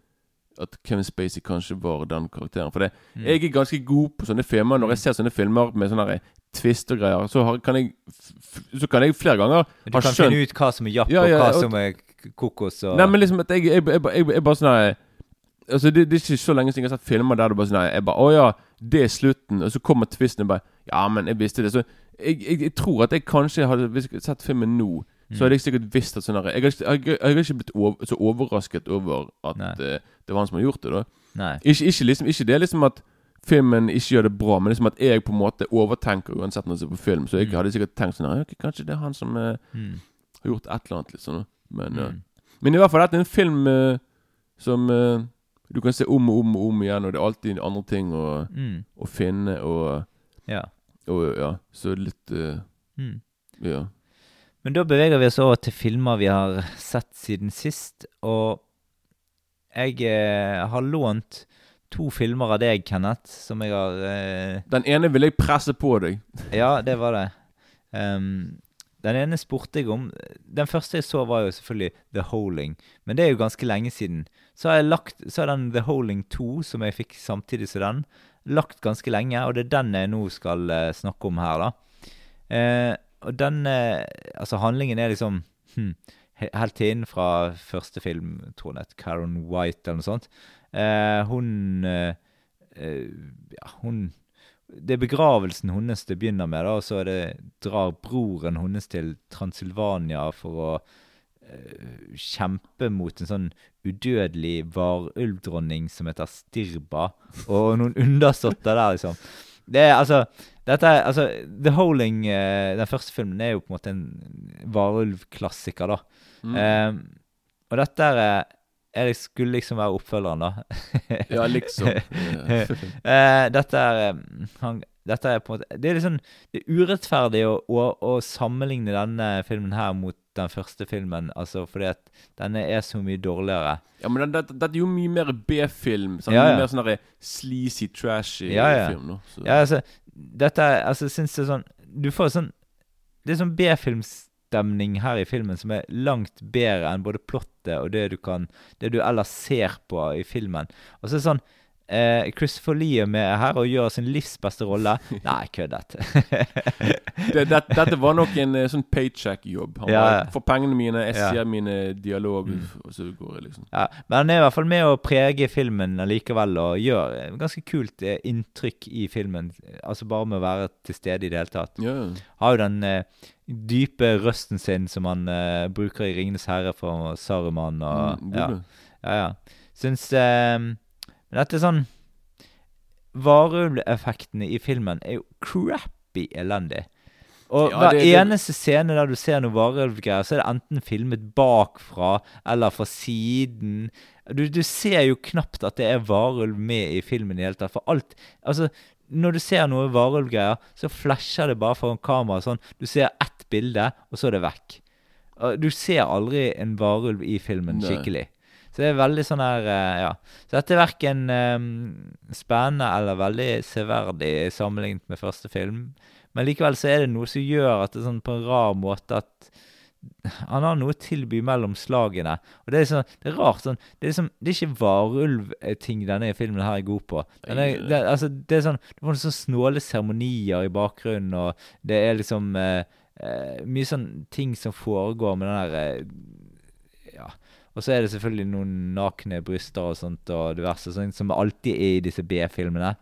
At Kevin Spacey kanskje var den karakteren. For det, Mm. jeg er ganske god på sånne filmer. Når jeg ser sånne filmer med sånne twist og greier, så har, kan jeg Så kan jeg flere ganger Men skjønt du kan skjønt finne ut hva som er japp, Ja, og hva og- som er kokos og Nei, men liksom at jeg, jeg, jeg, jeg, jeg bare sånn Altså det, det er ikke så lenge siden jeg har sett filmer der det bare sånn Jeg bare Å ja, det er slutten. Og så kommer tvisten, og bare Ja, men jeg visste det. Så jeg, jeg, jeg tror at jeg kanskje hadde Hvis jeg hadde sett filmen nå, så hadde jeg sikkert visst at sånn her Jeg hadde ikke- jeg, jeg hadde ikke blitt over, så overrasket over at eh, det var han som har gjort det, da. Nei. Ikke, ikke, liksom, ikke det liksom at filmen ikke gjør det bra, men liksom at jeg på en måte overtenker uansett når jeg ser på film. Så jeg Mm. hadde sikkert tenkt sånn her, okay, Kanskje det er han som uh, Mm. har gjort et eller annet, liksom. da. Men, ja. Mm. men i hvert fall dette er en film uh, som uh, du kan se om og om og om igjen, og det er alltid andre ting å, Mm. å finne, og, Ja. og ja, så litt uh, Mm. Ja. Men da beveger vi oss over til filmer vi har sett siden sist. Og jeg eh, har lånt to filmer av deg, Kenneth, som jeg har eh, Den ene vil jeg presse på deg. Ja, det var det. Ehm, den ene spurte jeg om. Den første jeg så, var jo selvfølgelig The Holing. Men det er jo ganske lenge siden. Så har jeg lagt Så er den The Holing 2, som jeg fikk samtidig som den, lagt ganske lenge. Og det er den jeg nå skal uh, snakke om her, da. Uh, og den uh, Altså, handlingen er liksom hmm, Helt inn fra første film, tror jeg Karen White eller noe sånt. Hun Ja, hun det er begravelsen hennes det begynner med, da, og så det, drar broren hennes til Transylvania for å uh, kjempe mot en sånn udødelig varulvdronning som heter Stirba, og noen undersåtter der, liksom. Det er altså dette er, altså, The Holing, uh, den første filmen, er jo på en måte en varulvklassiker, da. Mm. Eh, og dette er, er det skulle liksom være oppfølgeren, da. Ja, liksom. Eh, dette er eh, han, Dette er på en måte Det er litt sånn Det er urettferdig å, å, å sammenligne denne filmen her mot den første filmen, altså fordi at denne er så mye dårligere. Ja, men dette det, er jo mye mer B-film. Sånn, Ja, ja. Mye mer sånn der sleazy, trashy Ja, ja. film. nå så- Ja, altså Dette er Altså, syns det er sånn Du får sånn Det er sånn B-filmstemning her i filmen som er langt bedre enn både plottet og det du kan Det du ellers ser på i filmen. Og så er det sånn eh, Christopher Lee er med her og gjør sin livs beste rolle. Nei, køddet. det, det, dette var nok en eh, sånn paycheck-jobb. Han Ja, ja. får pengene mine, jeg Ja. sier mine dialog, Mm. og så går jeg, liksom. Ja, men han er i hvert fall med å prege filmen likevel, og gjør et ganske kult eh, inntrykk i filmen. Altså bare med å være til stede i det hele tatt. Ja. Har jo den eh, dype røsten sin som han eh, bruker i 'Ringenes herre' for Saruman og Mm, ja. ja, ja. Syns eh, dette sånn Varulveffektene i filmen er jo crappy elendig. Og Ja, hver det- det- eneste scene der du ser noe varulvgreier, så er det enten filmet bakfra eller fra siden. Du, du ser jo knapt at det er varulv med i filmen i det hele tatt. For alt Altså, når du ser noe varulvgreier, så flasher det bare foran kameraet sånn. Du ser ett bilde, og så er det vekk. Du ser aldri en varulv i filmen Nei. skikkelig. Så det er veldig sånn her eh, Ja. Så dette er verken um, spennende eller veldig severdig sammenlignet med første film. Men likevel så er det noe som gjør at det er sånn på en rar måte at han har noe å tilby mellom slagene. Og det er sånn, det er rart sånn Det er, liksom, det er ikke varulvting denne filmen her er god på. Er, det, altså, det er sånn Du får sånn snåle seremonier i bakgrunnen, og det er liksom eh, eh, mye sånn ting som foregår med den der eh. Og så er det selvfølgelig noen nakne bryster og sånt og diverse, sånt som alltid er i disse B-filmene.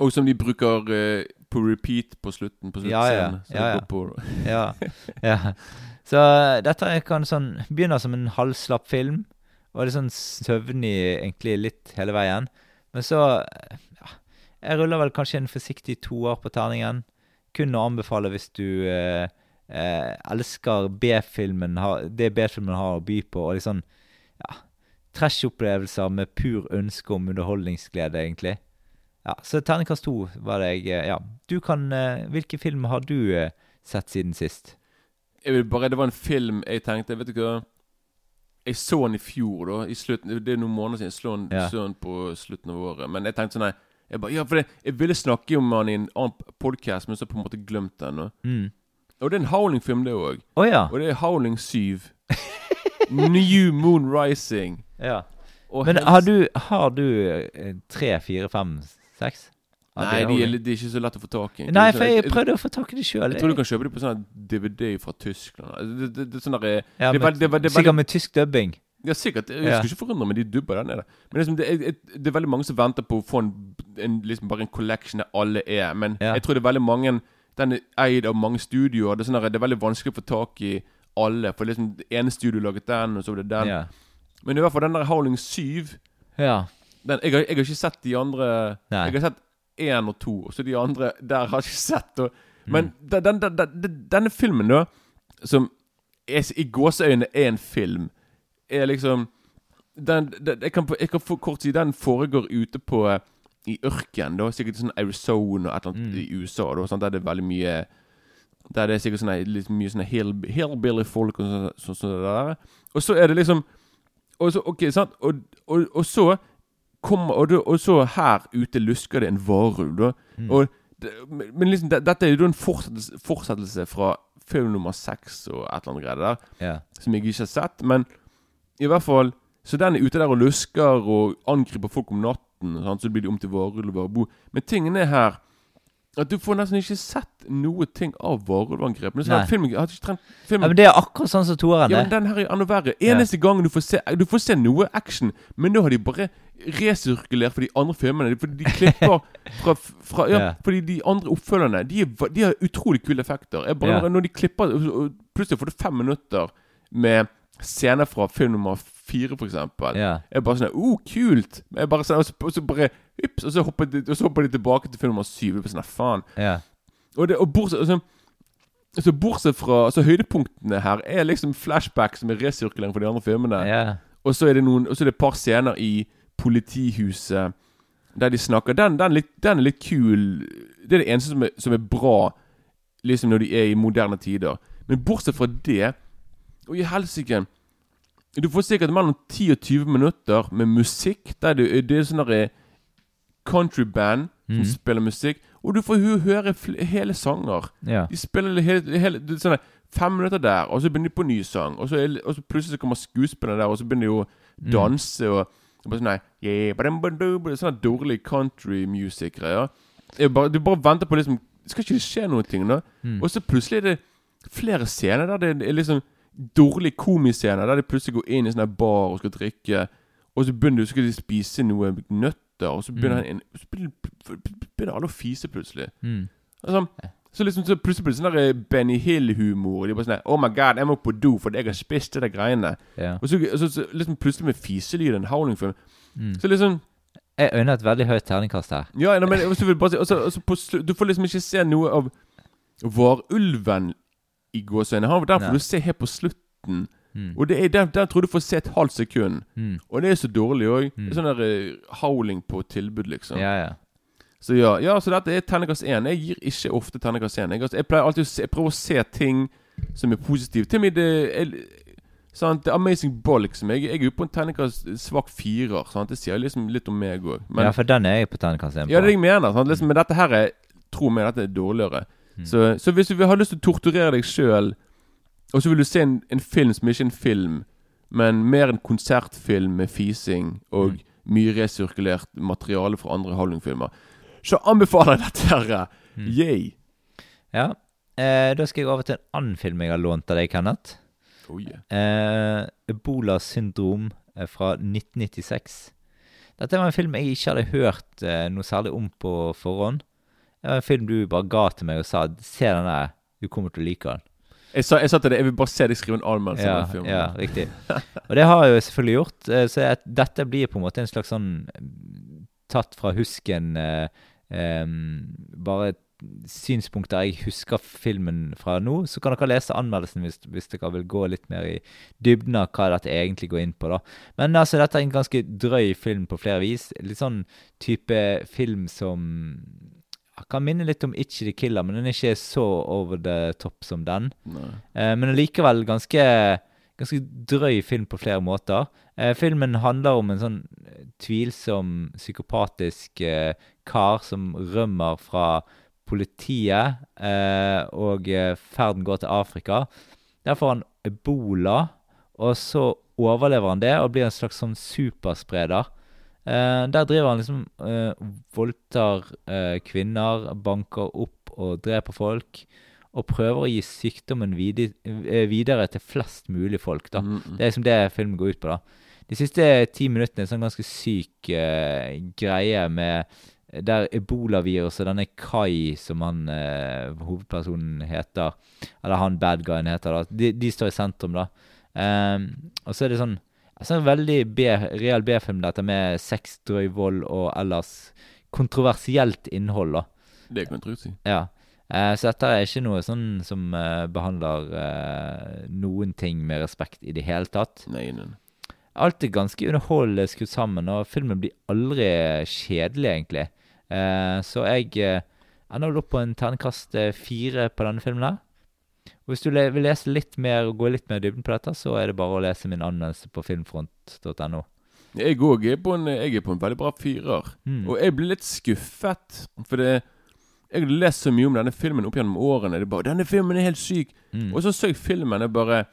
Og som de bruker uh, på repeat på slutten. På Ja, ja. Ja, ja. ja, ja. Så dette kan sånn begynner som en halvslapp film, og det er sånn søvnig egentlig litt hele veien. Men så ja, Jeg ruller vel kanskje en forsiktig toer på terningen. Kun å anbefale hvis du eh, eh, elsker B-filmen, det B-filmen har å by på, og liksom sånn ja, trash-opplevelser med pur ønske om underholdningsglede, egentlig. Ja, Så terningkast to var det jeg Ja. Du kan eh, Hvilke filmer har du eh, sett siden sist? Jeg vil bare, Det var en film jeg tenkte Vet du hva Jeg så den i fjor, da. I slutten, det er noen måneder siden. Jeg så den, Ja. den på slutten av året. Men jeg tenkte sånn Nei, Jeg bare, ja, for det, jeg ville snakke om han i en annen podkast, men så på en måte glemt den. Og, Mm. og det er en Howling-film, det òg. Oh, ja. Og det er Howling 7. New Moon Rising. ja. Men har du, har du eh, tre, fire, fem, seks? av Nei, de er, de er ikke så lett å få tak i. Nei, for jeg prøvde å få tak i det sjøl. Jeg tror du kan kjøpe dem på sånn DVD fra Tyskland. Det, det, det, er sånn Ja, det, det, det, er Sikkert med tysk dubbing. Ja, sikkert. Jeg skulle ikke forundre meg, de dubber der nede. Men liksom, det, er, det er veldig mange som venter på å få en, en liksom bare en collection der alle er. Men Ja. jeg tror det er veldig mange Den er eid av mange studioer. Det er, sånn der, det er veldig vanskelig å få tak i alle. For liksom det ene studio laget den, og så var det den. Ja. Men i hvert fall den der Howling 7 ja. den, jeg, har, jeg har ikke sett de andre Nei. Jeg har sett én og to, og så de andre der har jeg ikke sett. Og, Mm. men den, den, den, den, denne filmen, da, som er, i gåseøyne er en film, er liksom den, jeg, kan, jeg kan kort si den foregår ute på eh, i ørken, da, sikkert sånn Arizona og et eller annet Mm. i USA, da, sant, der det er veldig mye Der det er sikkert sånne, litt mye sånne hillbilly-folk og sånn så, så. Og så er det liksom Og så, ok, sant Og, og, og så kommer og, og så her ute lusker det en varulv. Mm. Og men liksom, det, dette er jo en fortsettelse, fortsettelse fra film nummer seks og et eller annet greier der Yeah. som jeg ikke har sett. Men i hvert fall Så den er ute der og lusker og angriper folk om natten. Sant? Så blir de om til varulver og bo. Men tingen er her at du får nesten ikke sett noe ting av varulvangrep. Men så Nei. har filmen, hadde ikke trengt ja, Men det er akkurat sånn som toeren. ja, men den her er enda verre. Eneste gangen du får se Du får se noe action, men da har de bare resirkulert for de andre filmene. Fordi de klipper fra, fra ja, Ja. Fordi de andre oppfølgerne De, er, de har utrolig kule effekter. Jeg bare, Ja. når, de klipper Plutselig får du fem minutter med scener fra film nummer fire, for eksempel. Ja. Jeg bare sånn oh, kult! Jeg bare sånn, og, så, og så bare Ups! Og så hopper de, og så hopper de tilbake til film nummer syv. Og sånn, faen. ja. Og, det, og bortsett, og så, så bortsett fra altså, Høydepunktene her er liksom flashback som er resirkulering for de andre filmene. ja. Og så er det noen Og så er det et par scener i politihuset der de snakker. Den, den, litt, den er litt kul. Det er det eneste som er, som er bra Liksom når de er i moderne tider. Men bortsett fra det Å, i helsike Du får sikkert mellom 10 og 20 minutter med musikk. Der det, det er sånn derre countryband som mm. spiller musikk. Og du får høre hele sanger. ja. De spiller hele, hele det er sånn Fem minutter der, og så begynner de på ny sang. Og så, og så plutselig så kommer skuespillerne der, og så begynner de å Mm. danse. Og, og bare sånn yeah, badum, badum, badum, Sånn dårlig country music-greier. Du bare venter på liksom Skal ikke det skje noe ting nå? Mm. Og så plutselig er det flere scener der det er liksom dårlige komiscener, der de plutselig går inn i sånn bar og skal drikke, og så begynner, så skal de spise noe nøtter, og så begynner, Mm. en, så begynner, alle å fise plutselig. Mm. Altså, så liksom så plutselig blir det sånn der Benny Hill-humor. De bare sånn Oh my god, jeg må på do fordi jeg har spist de greiene. ja. Og så, så, så liksom plutselig med fiselyd, en howling-film. Mm. Så liksom Jeg øyner et veldig høyt terningkast her. Ja, nei, men og så vil bare si og så- og så på Du får liksom ikke se noe av varulven i gåseøynene. Han- Den får Nei. du se helt på slutten. Mm. Og det er der, der tror du får se et halvt sekund. Mm. Og det er så dårlig òg. Mm. Sånn der eh, howling på tilbud, liksom. Ja, ja. Så ja, ja, så dette er terningkast 1. Jeg gir ikke ofte terningkast 1. Jeg, jeg pleier alltid å se, jeg prøver å se ting som er positive. Til og med det er, sant, The Amazing Ball, liksom. Jeg, jeg er jo på en terningkast svak firer. Sant? Det sier liksom litt om meg òg. ja, for den er jeg på terningkast én på. Ja, det er det jeg mener. Sant? Liksom, men dette her er Tro meg, dette er dårligere. Mm. Så, så hvis du vil ha lyst til å torturere deg sjøl, og så vil du se en, en film som ikke er en film, men mer en konsertfilm med fising og Mm. mye resirkulert materiale fra andre Howling-filmer, så anbefaler jeg dette her. Mm. Yay! Ja. Eh, da skal jeg over til en annen film jeg har lånt av deg, Kenneth. Oh, yeah. Eh, Ebola syndrom eh, fra 1996. Dette var en film jeg ikke hadde hørt eh, noe særlig om på forhånd. Det var en film du bare ga til meg og sa 'se den der, du kommer til å like den'. Jeg sa, jeg sa til deg jeg vil bare se deg skrive en anmeldelse Ja, av den filmen. ja, riktig. Og det har jeg jo selvfølgelig gjort. eh, Så jeg, dette blir på en måte en slags sånn eh, tatt fra husken eh, eh, Bare synspunkter jeg husker filmen fra nå. Så kan dere lese anmeldelsen hvis, hvis dere vil gå litt mer i dybden av hva dette egentlig går inn på. da. Men altså, dette er en ganske drøy film på flere vis. Litt sånn type film som ja, kan minne litt om Itchy the Killer, men den er ikke så over the top som den. Eh, men allikevel ganske, ganske drøy film på flere måter. Eh, filmen handler om en sånn eh, tvilsom, psykopatisk eh, kar som rømmer fra politiet, eh, og eh, ferden går til Afrika. Der får han ebola, og så overlever han det og blir en slags sånn superspreder. Eh, der driver han liksom uh, voldtar eh, kvinner, banker opp og dreper folk. Og prøver å gi sykdommen vidi, eh, videre til flest mulig folk. da. Mm. Det er liksom det filmen går ut på. da. De siste ti minuttene er en sånn ganske syk uh, greie med der ebolaviruset, denne Kai, som han uh, hovedpersonen heter, eller han badguyen heter, da, de, de står i sentrum, da. Um, og så er det sånn altså en veldig B, real B-film, dette med sex, drøy vold og ellers kontroversielt innhold, da. Det kan jeg trygt si. Ja. Eh, så dette er ikke noe sånn som eh, behandler eh, noen ting med respekt i det hele tatt. Nei, nei. Alt er ganske underholdende skrudd sammen, og filmen blir aldri kjedelig, egentlig. Så jeg ender vel opp på en terningkast eh, fire på denne filmen her. Og hvis du le vil lese litt mer og gå litt mer i dybden på dette, så er det bare å lese min anmeldelse på filmfront.no. Jeg òg er, på en- jeg er på en veldig bra firer. Mm. Og jeg ble litt skuffet, for det Jeg har lest så mye om denne filmen opp gjennom årene. Det bare 'Denne filmen er helt syk'. Mm. Og så så jeg filmen, og bare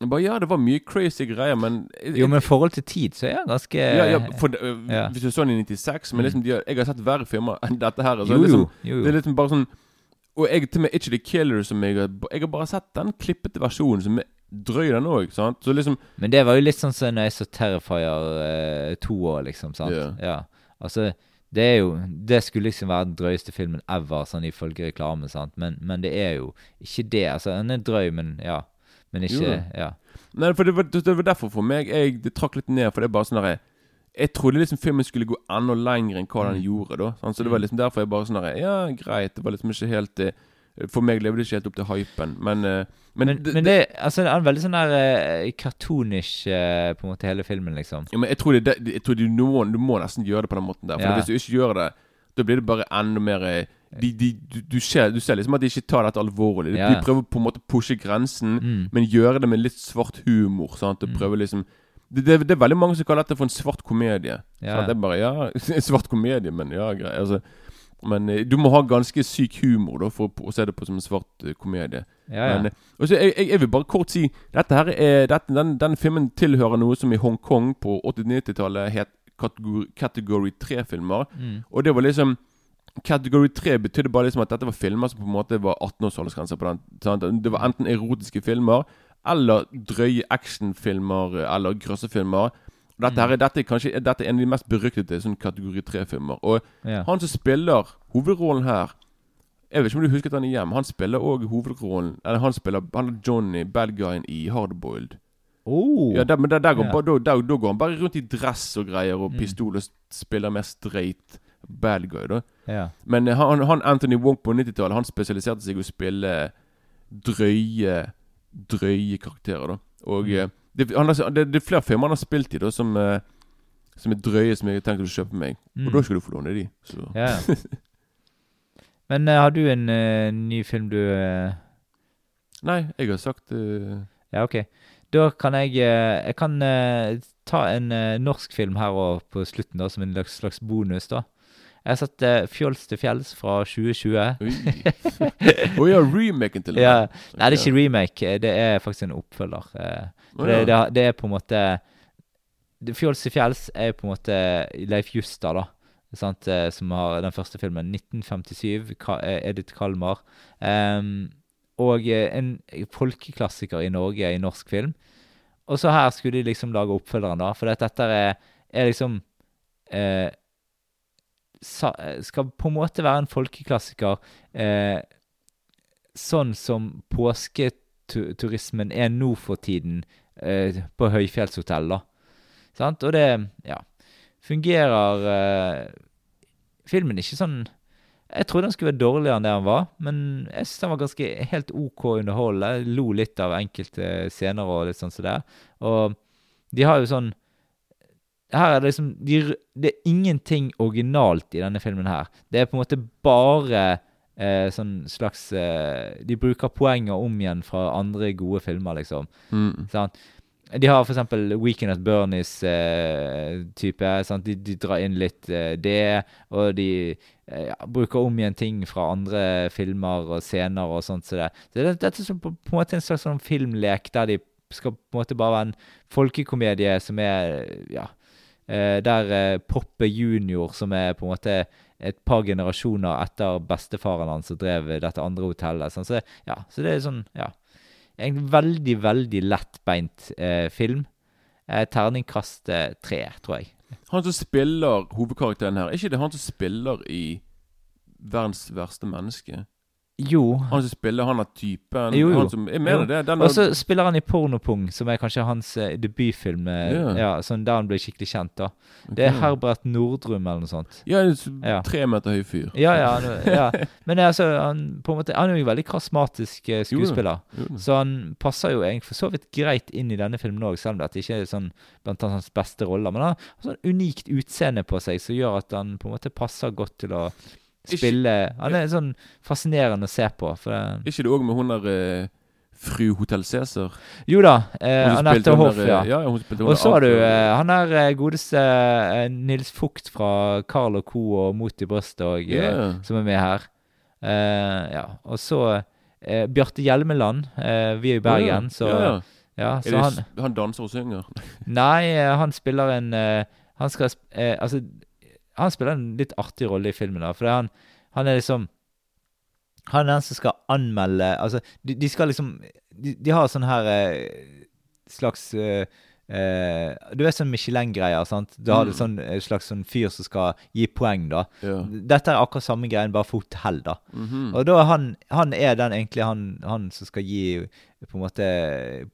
jeg bare, Ja, det var mye crazy greier, men Jo, men i forhold til tid så er den ganske ja, ja, for, det, øh, ja. Hvis du så den i 96 Men liksom, de, har- jeg har sett verre filmer enn dette her. Så Jo, liksom, jo, jo, Det er liksom bare sånn Og jeg til og med Itchy the Killer som jeg har Jeg har bare sett den klippete versjonen som er drøy, den òg. Så liksom Men det var jo litt sånn som når jeg så Terrifier 2 år, liksom. sant? Ja. Ja. Altså, det er jo Det skulle liksom være den drøyeste filmen ever, sånn ifølge reklame, sant? Men, men det er jo ikke det. Altså, den er drøy, men ja. Men ikke Jo. Ja. Nei, for det var, det var derfor for meg jeg, Det trakk litt ned, for det er bare sånn derre Jeg trodde liksom filmen skulle gå enda lenger enn hva den Mm. gjorde. da? Så det var Mm. liksom derfor jeg bare sånn derre Ja, greit. Det var liksom ikke helt eh, For meg levde det ikke helt opp til hypen. Men, eh, men, Men, det, men det, altså, det er en veldig sånn der eh, cartoonish, på en måte, hele filmen, liksom. ja, men jeg tror, det, jeg tror du, må, du må nesten gjøre det på den måten der. For Ja. hvis du ikke gjør det, da blir det bare enda mer de, de, du, du, ser, du ser liksom at de ikke tar dette alvorlig. De, Ja. de prøver på en måte å pushe grensen, Mm. men gjøre det med litt svart humor. Sant? Og prøver prøve liksom det, det, det er veldig mange som kaller dette for en svart komedie. Ja. Det er bare Ja, en svart komedie, men ja, greit. Altså, men eh, du må ha ganske syk humor da for å, se det på som en svart eh, komedie. Ja, ja. Men, eh, og så jeg, jeg, vil bare kort si Dette her er dette, den, den filmen tilhører noe som i Hongkong på 80-90-tallet het kategori, kategori 3-filmer. Mm. Og det var liksom Kategori 3 betydde bare liksom at dette var filmer som på en måte var 18-årsaldersgrense på den. Sant? Det var enten erotiske filmer eller drøye actionfilmer eller grøssefilmer. Dette, her, er- dette, er kanskje, dette er en av de mest beryktede sånn kategori 3-filmer. Og Ja. han som spiller hovedrollen her Jeg vet ikke om du husker han igjen, han spiller òg hovedrollen Eller han spiller Han Johnny, bad guyen i Hardboiled. Oh. Ja, der, men der, der, går, yeah. da, da går han bare rundt i dress og greier og Mm. pistol og spiller mer straight bad guy, da. Yeah. Men eh, han, han Anthony Wong på 90-tallet Han spesialiserte seg i å spille drøye Drøye karakterer. da Og Mm. eh, det, han det, det er flere filmer han har spilt i da som, eh, som er drøye, som jeg har tenkt å kjøpe meg. Mm. Og da skal du få låne de. Så. ja. Men uh, har du en uh, ny film du uh... Nei, jeg har sagt Ja, ok. Da kan jeg Jeg kan ta en norsk film her og på slutten, da, som en slags, slags bonus, da. Jeg har sett uh, 'Fjols til fjells' fra 2020. Oi. Å ja, remaken til Ja. Nei, det er ikke remake. eh, Det er faktisk en oppfølger. Uh, oh, det, det, det er på en måte 'Fjols til fjells' er på en måte Leif Juster, da. Sant? Som har den første filmen. 1957. Eh, Edith Kalmar. Um, og en folkeklassiker i Norge i norsk film. Og så her skulle de liksom lage oppfølgeren, da. For dette er, er liksom eh, Skal på en måte være en folkeklassiker. Eh, sånn som påsketurismen er nå for tiden eh, på høyfjellshotell. Sant? Og det, ja Fungerer eh, filmen ikke sånn Jeg trodde den skulle være dårligere enn det den var, men jeg synes den var ganske helt OK underholdende. Jeg lo litt av enkelte scener og litt sånn som det. Og de har jo sånn her er det liksom de, Det er ingenting originalt i denne filmen her. Det er på en måte bare eh, sånn slags eh, De bruker poenger om igjen fra andre gode filmer, liksom. Mm. Sant? De har for eksempel Weekend at Bernies-type. sant? De, de drar inn litt eh, det, og de eh, bruker om igjen ting fra andre filmer og scener og sånt. Så det, så det, dette er som på, på en måte en slags sånn filmlek der de skal på en måte bare være en folkekomedie som er ja, eh, Der eh, Poppe Junior, som er på en måte et par generasjoner etter bestefaren hans som drev dette andre hotellet. Sånn. Så, ja, så det er sånn Ja. En veldig, veldig lettbeint eh, film. Eh, terningkast eh, tre, tror jeg. Han som spiller hovedkarakteren her, er ikke det han som spiller i Verdens verste menneske? Jo. Han som spiller han av typen? Jo, jo. Han som, jeg mener Jo. det. Og så spiller han i Pornopung, som er kanskje hans eh, debutfilm. eh, Ja. Ja, sånn Der han ble skikkelig kjent. da Det er Herbert Nordrum eller noe sånt. Ja, en Ja. tre meter høy fyr. Ja, ja, han, ja. Men altså, han, på en måte, han er jo en veldig karismatisk eh, skuespiller. jo jo. Så han passer jo egentlig for så vidt greit inn i denne filmen òg, selv om det ikke er sånn blant hans beste roller. Men han har sånn unikt utseende på seg som gjør at han på en måte passer godt til å spille Han er sånn fascinerende å se på. Er ikke det òg med hun der eh, fru Hotell Cæsar? jo da, eh, Anette Hoff, ja. eh, ja, hun Og så har du eh, han der eh, godeste eh, Nils Fugt fra Carl og Co. og Mot i brøstet, òg, Ja. som er med her. Ja. Og så Bjarte Hjelmeland. Vi er i Bergen, oh, ja, ja. ja, Er så det, han han danser og synger? Nei, han spiller en Han skal eh, Altså, han spiller en litt artig rolle i filmen, da. For han, han er liksom Han er den som skal anmelde Altså, de, de skal liksom De, de har sånn her eh, slags eh, eh, Du vet sånn Michelin-greier, sant? Du har Mm. sånn en slags sånn fyr som skal gi poeng, da. Ja. Dette er akkurat samme greien, bare for hotell, da. Mhm. Og da er han, han er den egentlig han, han som skal gi på en måte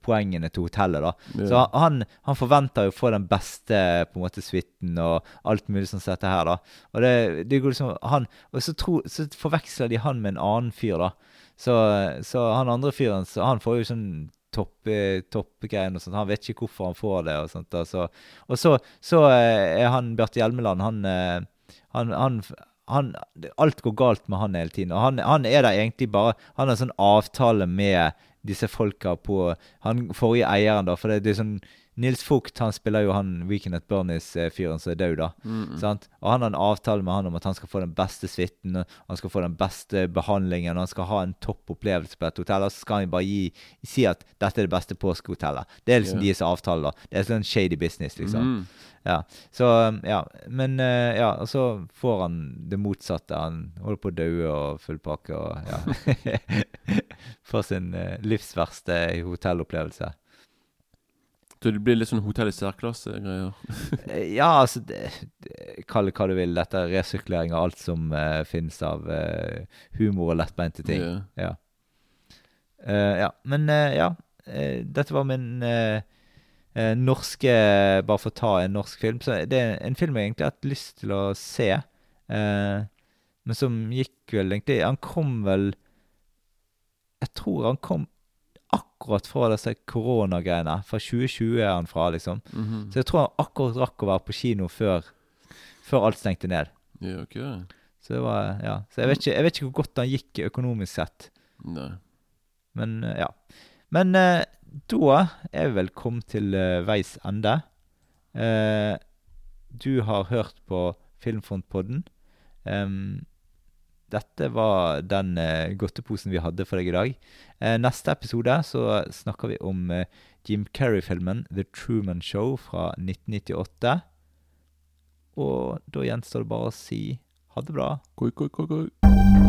poengene til hotellet, da. Ja. Så han, han forventer jo å få den beste på en måte suiten og alt mulig sånn som dette her, da. Og det, det går liksom han, Og så, tro, så forveksler de han med en annen fyr, da. Så, så han andre fyren, så han får jo sånn topp, toppgreier og sånt. Han vet ikke hvorfor han får det og sånt. Da. Så, og så, så eh, er han Bjarte Hjelmeland, han, eh, han, han han, alt går galt med han hele tiden. Og han, han er der egentlig bare Han har en sånn avtale med disse folka på Han forrige eieren, da. For det, det er sånn Nils Vogt han spiller jo han Weekend at Bernies-fyren som er død, da. Mm. Sant? Og han har en avtale med han om at han skal få den beste suiten, han skal få den beste behandlingen, han skal ha en topp opplevelse på et hotell. Og så skal han bare gi, si at dette er det beste påskehotellet. Det er liksom yeah. deres avtale, da. Det er sånn shady business, liksom. Mm. Ja. Så ja. Men eh, ja, og så får han det motsatte. Han holder på å daue og full pakke og ja. Får sin livsverste livs verste hotellopplevelse. Så det blir litt sånn hotell i særklasse-greier? Eh, Ja, altså det, det, Kall det hva du vil. Dette er resirkulering av alt som uh, finnes av uh, humor og lettbeinte ting. Ja. Ja. Uh, ja. Men ja. dette var min norske Bare for å ta en norsk film. Så det er en film jeg egentlig har hatt lyst til å se. men som gikk vel egentlig Han kom vel Jeg tror han kom akkurat fra disse koronagreiene. Fra 2020 er han fra, liksom. Mhm. Så jeg tror han akkurat rakk å være på kino før, før alt stengte ned. Ja, okay. Så det var, ja. Så jeg vet, ikke, jeg vet ikke hvor godt han gikk økonomisk sett. Nei. Men eh, ja. Men eh, da er vi vel kommet til eh, veis ende. Eh, du har hørt på Filmfrontpodden. Em, dette var den eh, godteposen vi hadde for deg i dag. Eh, neste episode så snakker vi om eh, Jim Carrey-filmen The Truman Show fra 1998. Og da gjenstår det bare å si ha det bra. Koi, koi, koi, koi.